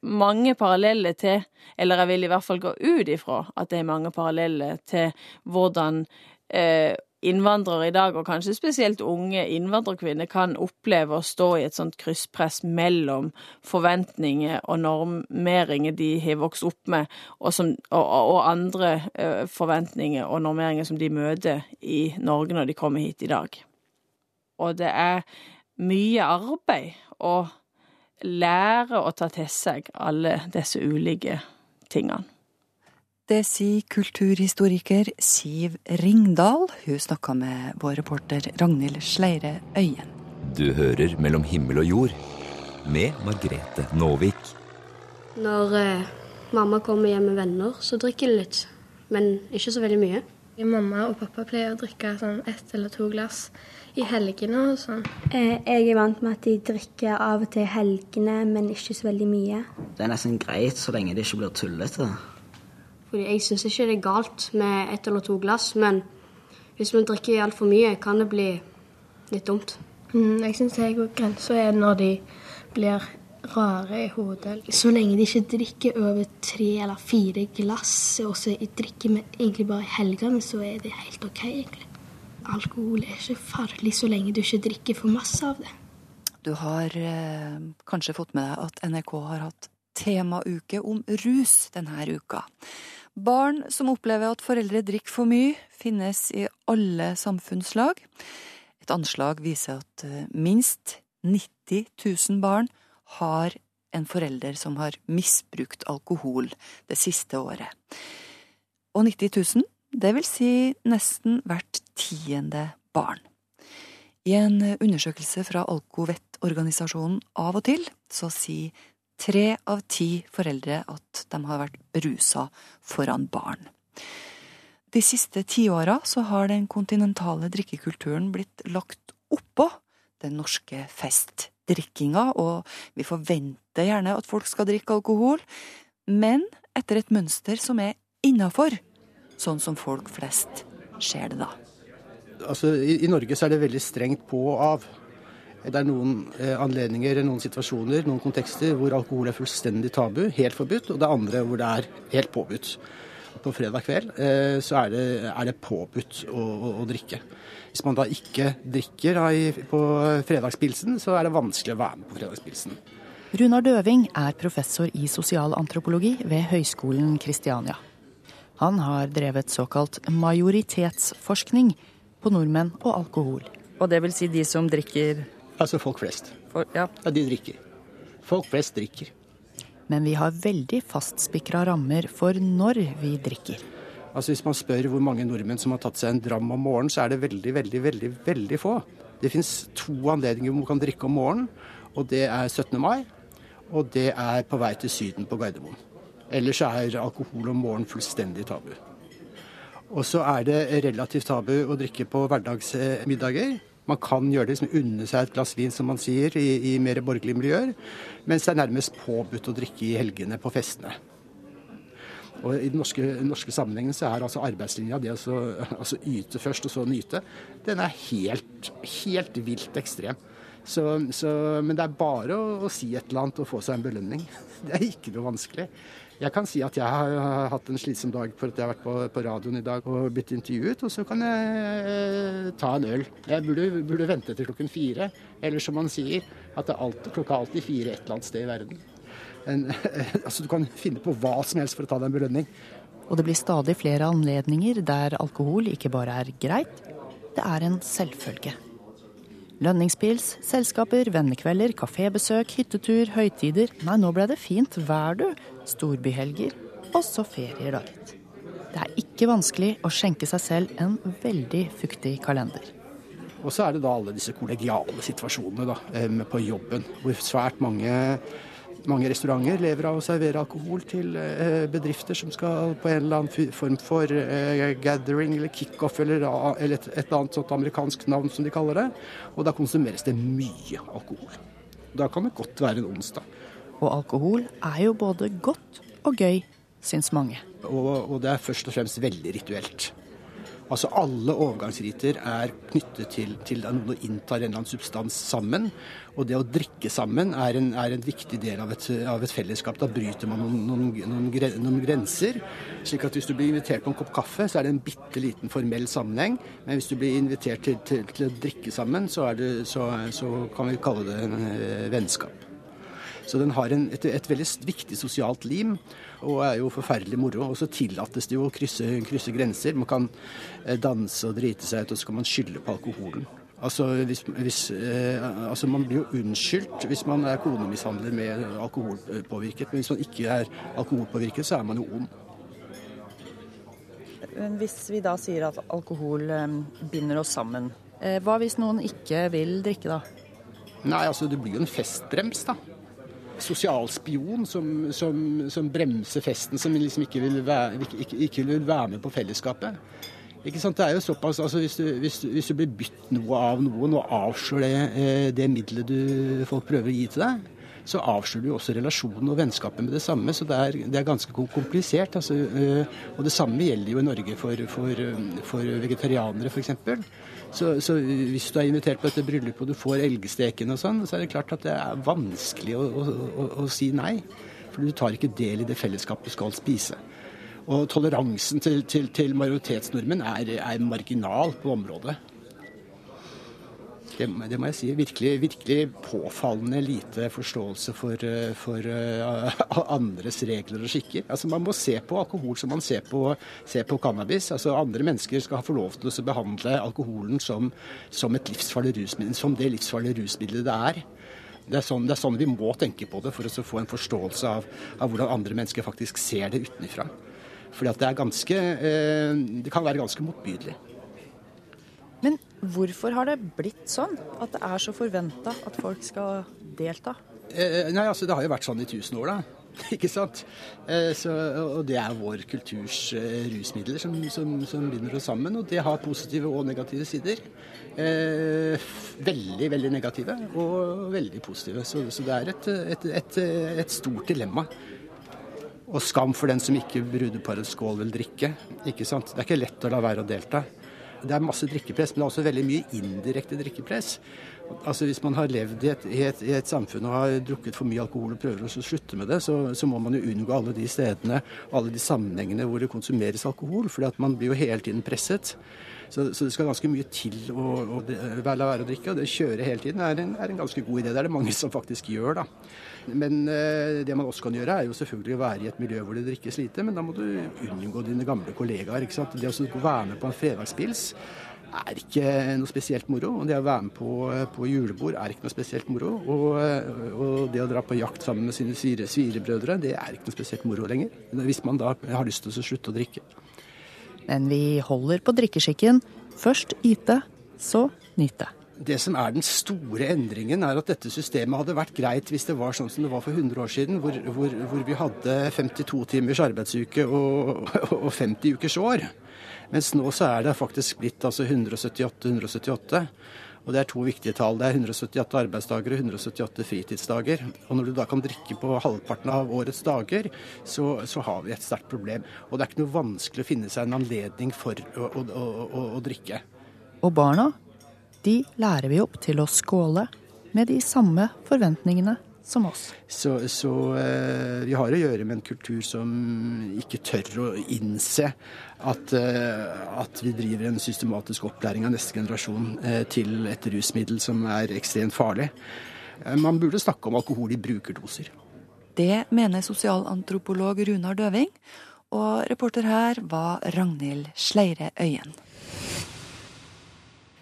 mange paralleller til, eller jeg vil i hvert fall gå ut ifra at det er mange paralleller til hvordan eh, innvandrere i dag, og kanskje spesielt unge innvandrerkvinner, kan oppleve å stå i et sånt krysspress mellom forventninger og normeringer de har vokst opp med, og, som, og, og andre eh, forventninger og normeringer som de møter i Norge når de kommer hit i dag. Og det er mye arbeid å lære å ta til seg alle disse ulike tingene. Det sier kulturhistoriker Siv Ringdal. Hun snakka med vår reporter Ragnhild Sleire Øyen. Du hører Mellom himmel og jord med Margrete Nåvik. Når eh, mamma kommer hjem med venner, så drikker de litt. Men ikke så veldig mye. Mamma og pappa pleier å drikke sånn ett eller to glass i helgene og sånn. Eh, jeg er vant med at de drikker av og til i helgene, men ikke så veldig mye. Det er nesten greit så lenge det ikke blir tullete. Fordi jeg syns ikke det er galt med ett eller to glass, men hvis man drikker altfor mye, kan det bli litt dumt. Mm, jeg syns grensa er når de blir rare i hodet. Så lenge de ikke drikker over tre eller fire glass, og så drikker vi egentlig bare i helgene, så er det helt OK, egentlig. Alkohol er ikke farlig så lenge du ikke drikker for masse av det. Du har eh, kanskje fått med deg at NRK har hatt temauke om rus denne uka. Barn som opplever at foreldre drikker for mye, finnes i alle samfunnslag. Et anslag viser at eh, minst 90 000 barn har en forelder som har misbrukt alkohol det siste året. Og 90 000, det vil si nesten hvert tiende barn. I en undersøkelse fra Alkovettorganisasjonen Av og til så sier tre av ti foreldre at de har vært berusa foran barn. De siste tiåra så har den kontinentale drikkekulturen blitt lagt oppå den norske festdrikkinga, og vi forventer gjerne at folk skal drikke alkohol, men etter et mønster som er innafor, sånn som folk flest ser det da. Altså, i, I Norge så er det veldig strengt på og av. Det er noen eh, anledninger, noen situasjoner, noen kontekster hvor alkohol er fullstendig tabu, helt forbudt, og det er andre hvor det er helt påbudt. På fredag kveld eh, så er det, er det påbudt å, å, å, drikke. Hvis man da ikke drikker da, i, på fredagspilsen, så er det vanskelig å være med på fredagspilsen. Runar Døving er professor i sosialantropologi ved Høgskolen Kristiania. Han har drevet såkalt majoritetsforskning på nordmenn og alkohol. Og det vil si de som drikker Altså folk flest. For, ja. ja, de drikker. Folk flest drikker. Men vi har veldig fastspikra rammer for når vi drikker. Altså Hvis man spør hvor mange nordmenn som har tatt seg en dram om morgenen, så er det veldig, veldig, veldig veldig få. Det fins to anledninger hvor man kan drikke om morgenen, og det er 17. mai, og det er på vei til Syden på Gardermoen. Ellers er alkohol om morgenen fullstendig tabu. Og så er det relativt tabu å drikke på hverdagsmiddager. Man kan gjøre det, liksom unne seg et glass vin, som man sier, i, i mer borgerlige miljøer. Mens det er nærmest påbudt å drikke i helgene på festene. Og I den norske, norske sammenhengen så er altså arbeidslinja, det å altså yte først og så nyte, den er helt, helt vilt ekstrem. Så, så, men det er bare å, å, si et eller annet og få seg en belønning. Det er ikke noe vanskelig. Jeg kan si at jeg har hatt en slitsom dag for at jeg har vært på, på radioen i dag og blitt intervjuet, og så kan jeg eh, ta en øl. Jeg burde, burde, vente til klokken fire. Eller som man sier, at det alt, klokka er alltid fire et eller annet sted i verden. En, altså Du kan finne på hva som helst for å ta deg en belønning. Og det blir stadig flere anledninger der alkohol ikke bare er greit, det er en selvfølge. Lønningspils, selskaper, vennekvelder, kafébesøk, hyttetur, høytider. Nei, nå ble det fint vær, du storbyhelger, og så ferier, da, gitt. Det er ikke vanskelig å skjenke seg selv en veldig fuktig kalender. Og så er det da alle disse kollegiale situasjonene da, på jobben, hvor svært mange, mange restauranter lever av å servere alkohol til eh, bedrifter som skal på en eller annen form for uh, gathering eller kickoff eller, eller et, et, annet sånt amerikansk navn som de kaller det. Og da konsumeres det mye alkohol. Da kan det godt være en onsdag. Og alkohol er jo både godt og gøy, syns mange. Og, og, det er først og fremst veldig rituelt. Altså Alle overgangsriter er knyttet til, til at noen inntar en eller annen substans sammen. Og det å drikke sammen er en, er en viktig del av et, av et, fellesskap. Da bryter man noen, noen, noen, grenser. slik at hvis du blir invitert på en kopp kaffe, så er det en bitte liten formell sammenheng. Men hvis du blir invitert til, til, til å drikke sammen, så, det, så, så, kan vi kalle det en eh, vennskap. Så den har en, et, et, veldig viktig sosialt lim, og er jo forferdelig moro. Og så tillates det jo å krysse, krysse, grenser. Man kan eh, danse og drite seg ut, og så kan man skylde på alkoholen. Altså, hvis, hvis, eh, altså Man blir jo unnskyldt hvis man er konemishandler med alkoholpåvirket. Men hvis man ikke er alkoholpåvirket, så er man jo ond. Hvis vi da sier at alkohol eh, binder oss sammen, eh, hva hvis noen ikke vil drikke da? Nei, altså det blir jo en festbrems, da sosial spion som, som, som, bremser festen, som liksom ikke vil, være, ikke, ikke vil være med på fellesskapet. Ikke sant? Det er jo såpass, altså hvis, du, hvis, du, hvis du blir bytt noe av noen og avslår det, eh, det middelet du, folk prøver å gi til deg, så avslører du også relasjonen og vennskapet med det samme. Så det er, det er ganske komplisert. Altså, eh, og det samme gjelder jo i Norge for, for, for vegetarianere, f.eks. Så, så, hvis du er invitert på dette bryllupet og du får elgsteken og sånn, så er det klart at det er vanskelig å, å, å, å si nei. For du tar ikke del i det fellesskapet du skal spise. Og toleransen til, til, til majoritetsnordmenn er, er marginal på området. Det, det, må jeg si. Virkelig, virkelig påfallende lite forståelse for, for uh, andres regler og skikker. Altså Man må se på alkohol som man ser på, ser på cannabis. Altså Andre mennesker skal få lov til å behandle alkoholen som, som et livsfarlig rusmiddel, som det livsfarlige rusmiddelet det er. Det er, sånn, det er, sånn, vi må tenke på det for å få en forståelse av, av hvordan andre mennesker faktisk ser det utenfra. Fordi det eh, Det kan være ganske motbydelig. Men hvorfor har det blitt sånn at det er så forventa at folk skal delta? Eh, nei, altså Det har jo vært sånn i tusen år, da. Ikke sant? Eh, så, og det er vår kulturs eh, rusmidler som, som, som, binder oss sammen. Og det har positive og negative sider. Eh, veldig, veldig negative og veldig positive. Så, så det er et, et, et, et, stort dilemma. Og skam for den som ikke brudeparets skål vil drikke. Ikke sant? Det er ikke lett å la være å delta. Det er masse drikkepress, men det er også veldig mye indirekte drikkepress. Altså Hvis man har levd i et, i, et, i et, samfunn og har drukket for mye alkohol og prøver å slutte med det, så, så, må man jo unngå alle de stedene, alle de sammenhengene hvor det konsumeres alkohol. fordi at man blir jo hele tiden presset. Så, så det skal ganske mye til å, å, å la være å drikke. Og det å kjøre hele tiden er en, er en, ganske god idé. Det er det mange som faktisk gjør, da. Men eh, det man også kan gjøre, er jo selvfølgelig å være i et miljø hvor det drikkes lite. Men da må du unngå dine gamle kollegaer. ikke sant? Det å være med på en fredagspils er ikke noe spesielt moro. Og det å være med på, på julebord er ikke noe spesielt moro. Og, og, det å dra på jakt sammen med sine svire, svirebrødre, det er ikke noe spesielt moro lenger. Hvis man da har lyst til å slutte å drikke. Men vi holder på drikkeskikken. Først yte, så nyte. Det som er den store endringen, er at dette systemet hadde vært greit hvis det var sånn som det var for 100 år siden, hvor, hvor, hvor vi hadde 52 timers arbeidsuke og, og 50 ukers år. Mens nå så er det faktisk blitt altså 178-178. Og det er to viktige tall. Det er 178 arbeidsdager og 178 fritidsdager. Og når du da kan drikke på halvparten av årets dager, så, så har vi et sterkt problem. Og det er ikke noe vanskelig å finne seg en anledning for å, å, å, å drikke. Og barna, de lærer vi opp til å skåle med de samme forventningene som oss. Så, så eh, vi har å gjøre med en kultur som ikke tør å innse at, eh, at vi driver en systematisk opplæring av neste generasjon eh, til et rusmiddel som er ekstremt farlig. Eh, man burde snakke om alkohol i brukerdoser. Det mener sosialantropolog Runar Døving, og reporter her var Ragnhild Sleire Øyen.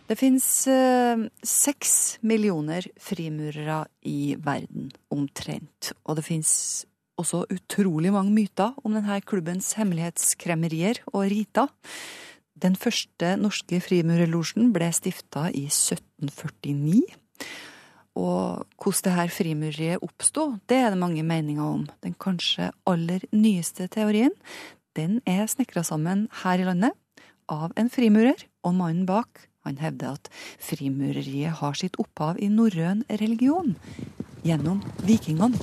Det fins eh, seks millioner frimurere i verden, omtrent. Og det fins også utrolig mange myter om denne klubbens hemmelighetskremmerier og riter. Den første norske frimurerlosjen ble stifta i 1749. Og hvordan dette frimureriet oppsto, det er det mange meninger om. Den kanskje aller nyeste teorien, den er snekra sammen her i landet av en frimurer, og mannen bak han hevder at frimureriet har sitt opphav i norrøn religion, gjennom vikingene.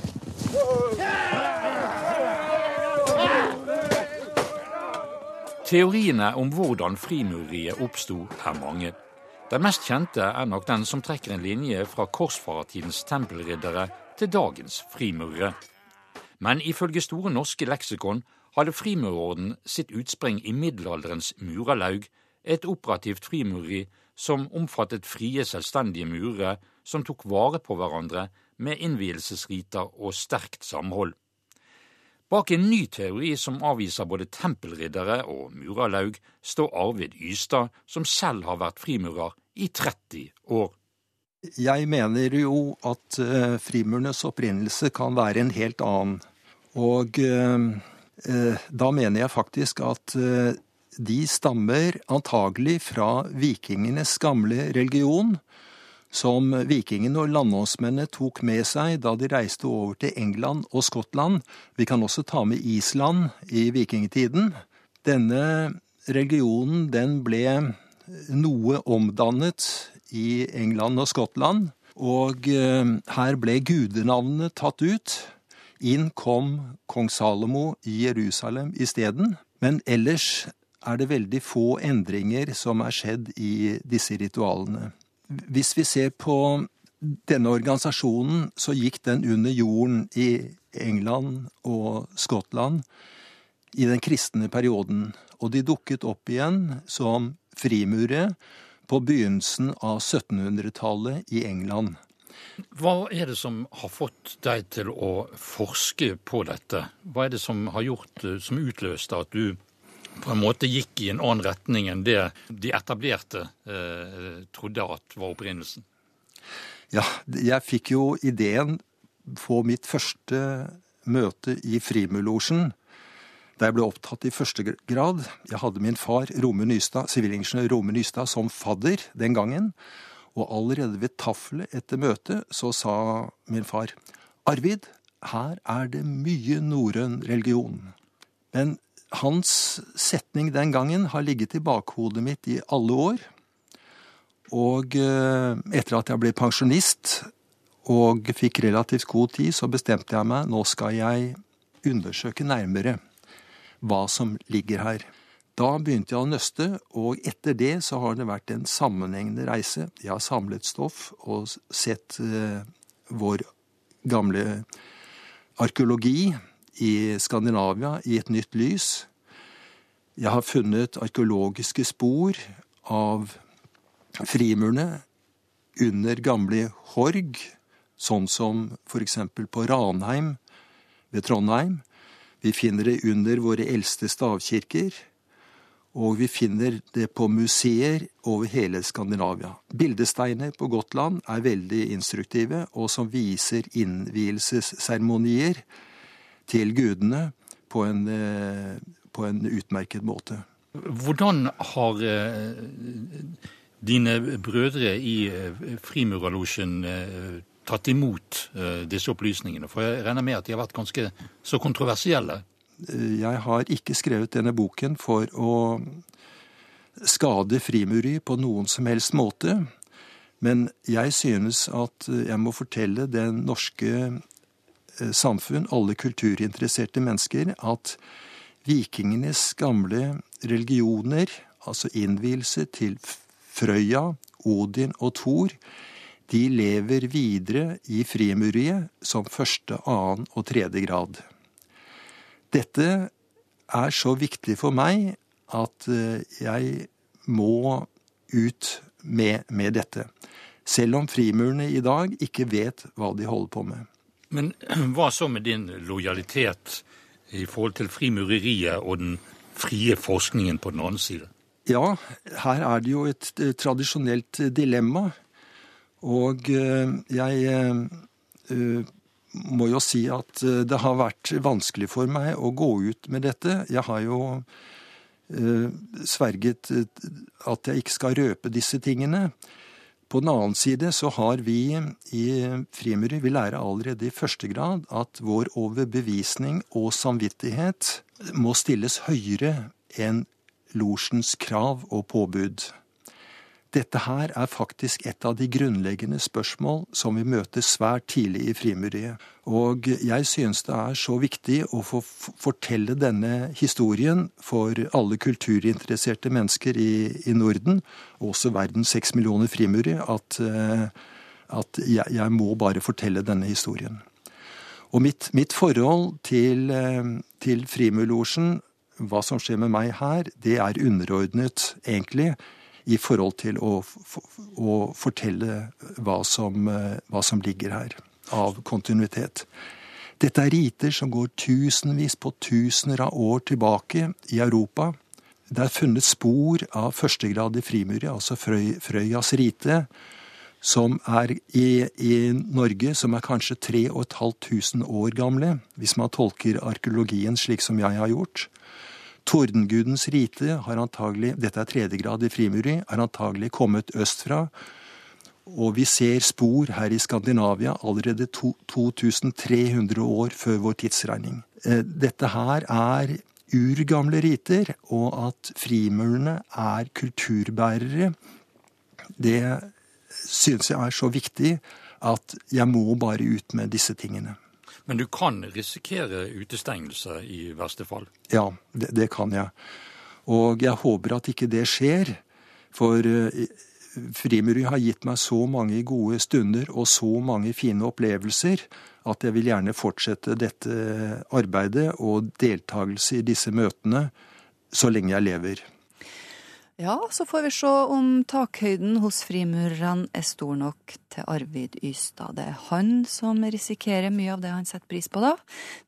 Teoriene om hvordan frimureriet oppsto, er mange. Den mest kjente er nok den som trekker en linje fra korsfarertidens tempelriddere til dagens frimurere. Men ifølge Store norske leksikon hadde frimurerorden sitt utspring i middelalderens murerlaug, et operativt frimureri som omfattet frie, selvstendige murere som tok vare på hverandre med innvielsesriter og sterkt samhold. Bak en ny teori som avviser både tempelriddere og murerlaug, står Arvid Ystad, som selv har vært frimurer i 30 år. Jeg mener jo at uh, frimurernes opprinnelse kan være en helt annen. Og uh, uh, da mener jeg faktisk at de stammer antagelig fra vikingenes gamle religion, som vikingene og landåsmennene tok med seg da de reiste over til England og Skottland. Vi kan også ta med Island i vikingtiden. Denne religionen den ble noe omdannet i England og Skottland, og eh, her ble gudenavnene tatt ut. Inn kom kong Salomo i Jerusalem isteden. Men ellers er det veldig få endringer som er skjedd i disse ritualene. Hvis vi ser på denne organisasjonen, så gikk den under jorden i England og Skottland i den kristne perioden. Og de dukket opp igjen som frimurere på begynnelsen av 1700-tallet i England. Hva er det som har fått deg til å forske på dette? Hva er det som har gjort, som utløste at du på en måte gikk i en annen retning enn det de etablerte eh, trodde at var opprinnelsen? Ja, jeg fikk jo ideen på mitt første møte i Frimurlosjen, da jeg ble opptatt i første grad. Jeg hadde min far, Rome Nystad, sivilingeniør Rome Nystad, som fadder den gangen. Og allerede ved taffelet etter møtet så sa min far Arvid, her er det mye norrøn religion. Men hans setning den gangen har ligget i bakhodet mitt i alle år. Og eh, etter at jeg ble pensjonist og fikk relativt god tid, så bestemte jeg meg nå skal jeg undersøke nærmere hva som ligger her. Da begynte jeg å nøste, og etter det så har det vært en sammenhengende reise. Jeg har samlet stoff og sett uh, vår gamle arkeologi i Skandinavia i et nytt lys. Jeg har funnet arkeologiske spor av frimurene under gamle Horg, sånn som eksempel på Ranheim ved Trondheim. Vi finner det under våre eldste stavkirker, og vi finner det på museer over hele Skandinavia. Bildesteiner på Gotland er veldig instruktive, og som viser innvielsesseremonier til gudene på en, eh, på en utmerket måte. Hvordan har eh, dine brødre i eh, Frimurerlosjen tatt imot disse opplysningene? For jeg regner med at de har vært ganske så kontroversielle? Jeg har ikke skrevet denne boken for å skade Frimuri på noen som helst måte. Men jeg synes at jeg må fortelle den norske samfunn, alle kulturinteresserte mennesker, at vikingenes gamle religioner, altså innvielse til Frøya, Odin og Thor, de lever videre i frimureriet som første, annen og tredje grad. Dette er så viktig for meg at eh, jeg må ut med, med dette. Selv om frimurene i dag ikke vet hva de holder på med. Men hva så med din lojalitet i forhold til frimureriet og den frie forskningen på den andre side? Ja, her er det jo et tradisjonelt dilemma. Og eh, jeg eh, må jo si at eh, det har vært vanskelig for meg å gå ut med dette. Jeg har jo sverget at jeg ikke skal røpe disse tingene. På den annen side så har vi i frimurer vi lærer allerede i første grad at vår overbevisning og samvittighet må stilles høyere enn losjens krav og påbud. Dette her er faktisk et av de grunnleggende spørsmål som vi møter svært tidlig i frimuriet. Og jeg synes det er så viktig å få fortelle denne historien for alle kulturinteresserte mennesker i, i Norden, og også verdens seks millioner frimurere, at, eh, at jeg, jeg, må bare fortelle denne historien. Og mitt, mitt forhold til, eh, til Frimurlosjen, hva som skjer med meg her, det er underordnet, egentlig i forhold til å, å fortelle hva som, eh, hva som, ligger her av kontinuitet. Dette er riter som går tusenvis på tusener av år tilbake i Europa. Det er funnet spor av førstegradig Frimurje, altså Frøy, Frøyas rite, som er i, i, Norge, som er kanskje 3500 år gamle, hvis man tolker arkeologien slik som jeg har gjort. Tordengudens rite har antagelig, dette er tredje grad i frimuri, har antagelig kommet østfra. Og vi ser spor her i Skandinavia allerede to, 2300 år før vår tidsregning. Eh, dette her er urgamle riter, og at frimurene er kulturbærere, det synes jeg er så viktig at jeg må bare ut med disse tingene. Men du kan risikere utestengelse i verste fall? Ja, det, det kan jeg. Og jeg håper at ikke det skjer. For Frimury har gitt meg så mange gode stunder og så mange fine opplevelser at jeg vil gjerne fortsette dette arbeidet og deltakelse i disse møtene så lenge jeg lever. Ja, så får vi se om takhøyden hos frimurerne er stor nok til Arvid Ystad. Det er han som risikerer mye av det han setter pris på da,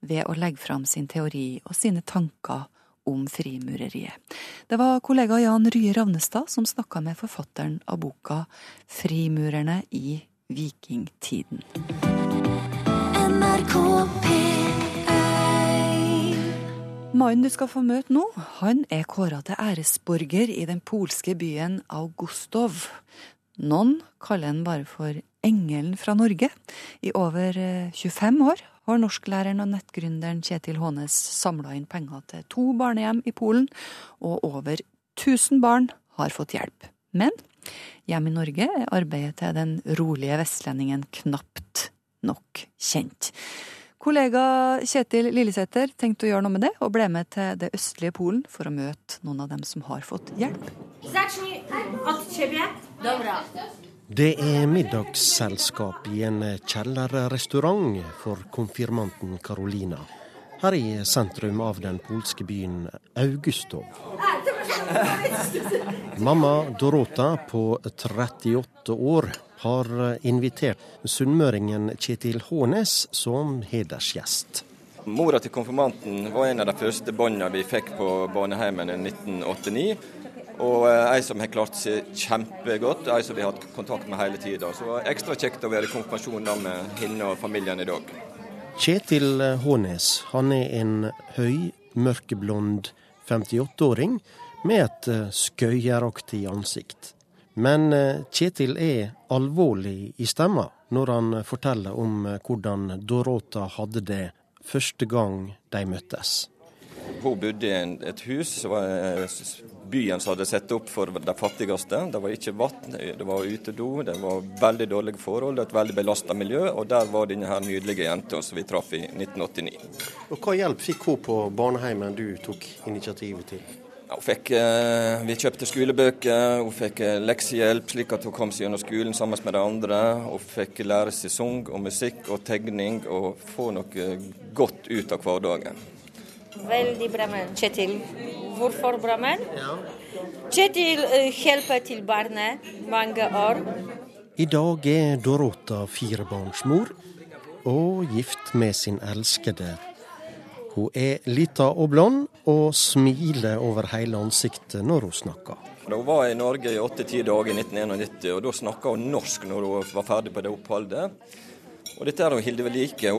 ved å legge fram sin teori og sine tanker om frimureriet. Det var kollega Jan Rye Ravnestad som snakka med forfatteren av boka Frimurerne i vikingtiden. NRK Mannen du skal få møte nå, han er kåra til æresborger i den polske byen Augustov. Noen kaller han bare for Engelen fra Norge. I over 25 eh, år har norsklæreren og nettgründeren Kjetil Hånes samla inn penger til to barnehjem i Polen, og over 1000 barn har fått hjelp. Men hjemme i Norge er arbeidet til den rolige vestlendingen knapt nok kjent. Kollega Kjetil Lillesæter tenkte å gjøre noe med det, og ble med til det østlige Polen for å møte noen av dem som har fått hjelp. Det er middagsselskap i en kjellerrestaurant for konfirmanten Karolina. Her i sentrum av den polske byen Augustov. Mamma Dorota på 38 år har invitert sunnmøringen Kjetil Hånes som hedersgjest. Mora til konfirmanten var en av de første båndene vi fikk på barneheimen i 1989. Og eh, ei som har klart seg kjempegodt, ei som vi har hatt kontakt med hele tida. Så det var ekstra kjekt å være i konfirmasjon med henne og familien i dag. Kjetil Hånes han er en høy, mørkeblond 58-åring med et eh, skøyeraktig ansikt. Men eh, Kjetil er alvorlig i stemma når han forteller om eh, hvordan Dorota hadde det første gang de møttes. Hun bodde i et hus som var byen som hadde satt opp for de fattigste. Det var ikke vann, det var utedo, det var veldig dårlige forhold, et veldig belasta miljø. Og der var denne her nydelige jenta som vi traff i 1989. Og Hva hjelp fikk hun på barneheimen du tok initiativet til? Hun fikk, eh, vi kjøpte skolebøker, hun fikk eh, leksehjelp slik at hun kom seg gjennom skolen sammen med de andre. Hun fikk lære seg sang og musikk og tegning og få noe godt ut av hverdagen. Veldig bra mann, Kjetil. Hvorfor bra mann? Ja. Kjetil eh, hjelper til barnet mange år. I dag er Dorota firebarnsmor og gift med sin elskede hun er lita og blond, og smiler over hele ansiktet når hun snakker. Hun var i Norge i åtte-ti dager i 1991, og da snakka hun norsk når hun var ferdig på det oppholdet. Og dette er hun Hilde ved like.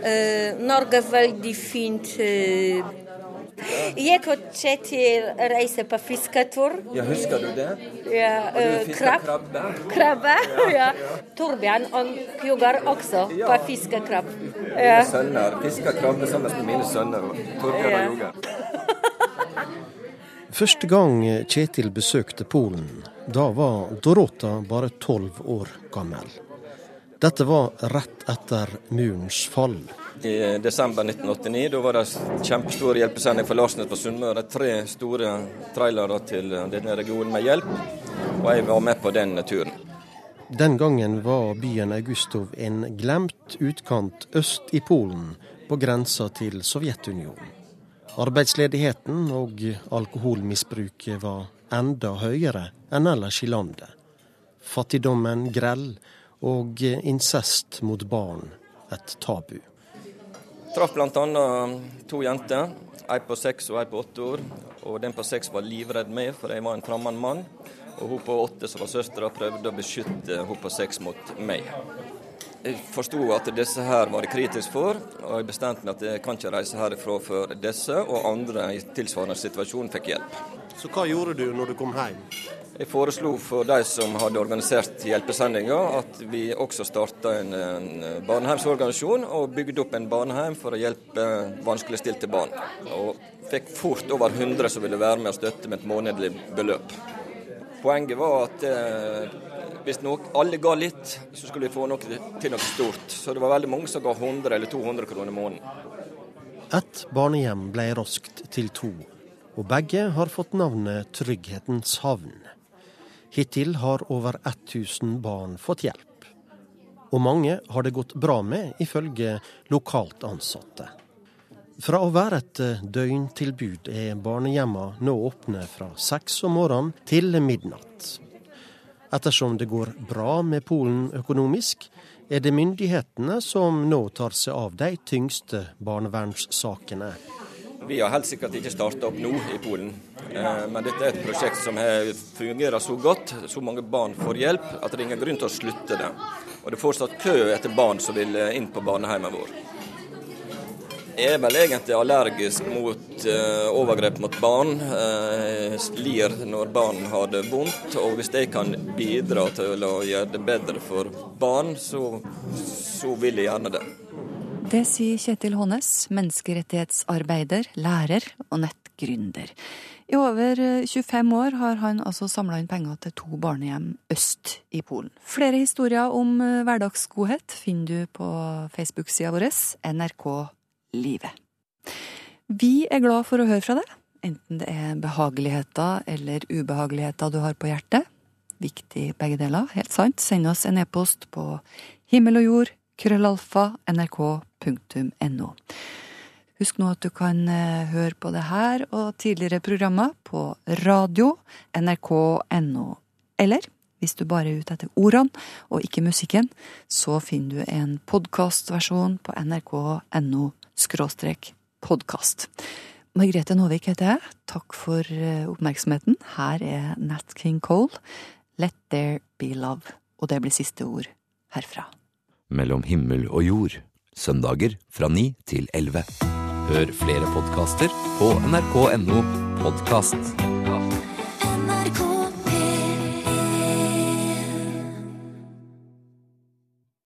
Uh, Norge veldig fint. Jeg har Kjetil reise på fisketur. Ja, Husker du det? Ja, uh, krab. krabbe. Krabbe, ja. ja. Torbjørn Kjugar også på fiskekrabb. Ja. Sønner fisker krabbe sammen med mine sønner. Torbjørn og Kjugar. Første gang Kjetil besøkte Polen, Da var Dorota bare tolv år gammel. Dette var rett etter murens fall. I desember 1989 da var det kjempestor hjelpesending for Larsnes på Sunnmøre. Tre store trailere til denne regionen med hjelp, og jeg var med på den turen. Den gangen var byen Augustov en glemt utkant øst i Polen, på grensa til Sovjetunionen. Arbeidsledigheten og alkoholmisbruket var enda høyere enn ellers i landet. Fattigdommen grell og incest mot barn et tabu. Traff bl.a. to jenter, ei på seks og ei på åtte år. Og Den på seks var livredd meg, for jeg var en fremmed mann. Og hun på åtte, som var søstera, prøvde å beskytte hun på seks mot meg. Jeg forsto at disse her var det kritisk for, og jeg bestemte meg at jeg kan ikke reise herifra før disse og andre i tilsvarende situasjon fikk hjelp. Så hva gjorde du når du kom hjem? Jeg foreslo for de som hadde organisert hjelpesendinga, at vi også starta en, en barnehjemsorganisasjon og bygde opp en barnehjem for å hjelpe vanskeligstilte barn. Og fikk fort over 100 som ville være med og støtte med et månedlig beløp. Poenget var at eh, hvis noe, alle ga litt, så skulle vi få noe til noe stort. Så det var veldig mange som ga 100 eller 200 kroner i måneden. Et barnehjem ble raskt til to, og begge har fått navnet Trygghetens havn. Hittil har over 1000 barn fått hjelp. Og mange har det gått bra med, ifølge lokalt ansatte. Fra å være et døgntilbud er barnehjemmene nå åpne fra seks om morgenen til midnatt. Ettersom det går bra med Polen økonomisk, er det myndighetene som nå tar seg av de tyngste barnevernssakene. Vi har helt sikkert ikke starta opp nå i Polen, eh, men dette er et prosjekt som fungerer så godt, så mange barn får hjelp, at det er ingen grunn til å slutte det. Og det er fortsatt kø etter barn som vil inn på barnehjemmet vår. Jeg er vel egentlig allergisk mot uh, overgrep mot barn. Uh, lir når barn har det vondt. Og hvis jeg kan bidra til å gjøre det bedre for barn, så, så vil jeg gjerne det. Det sier Kjetil Hånes, menneskerettighetsarbeider, lærer og nettgründer. I over 25 år har han altså samla inn penger til to barnehjem øst i Polen. Flere historier om hverdagsgodhet finner du på Facebook-sida vår, NRK livet. Vi er glad for å høre fra deg, enten det er behageligheter eller ubehageligheter du har på hjertet. Viktig begge deler, helt sant. Send oss en e-post på himmel og jord, krøllalfa, nrk.no. Husk nå at du kan høre på det her og tidligere programmer på radio, nrk.no, eller hvis du bare er ute etter ordene og ikke musikken, så finner du en podkastversjon på nrk.no podkast. Margrethe Nåvik heter jeg. Takk for oppmerksomheten. Her er Nat King Cole, Let There Be Love. Og det blir siste ord herfra. Mellom himmel og jord. Søndager fra 9 til elleve. Hør flere podkaster på nrk.no podkast.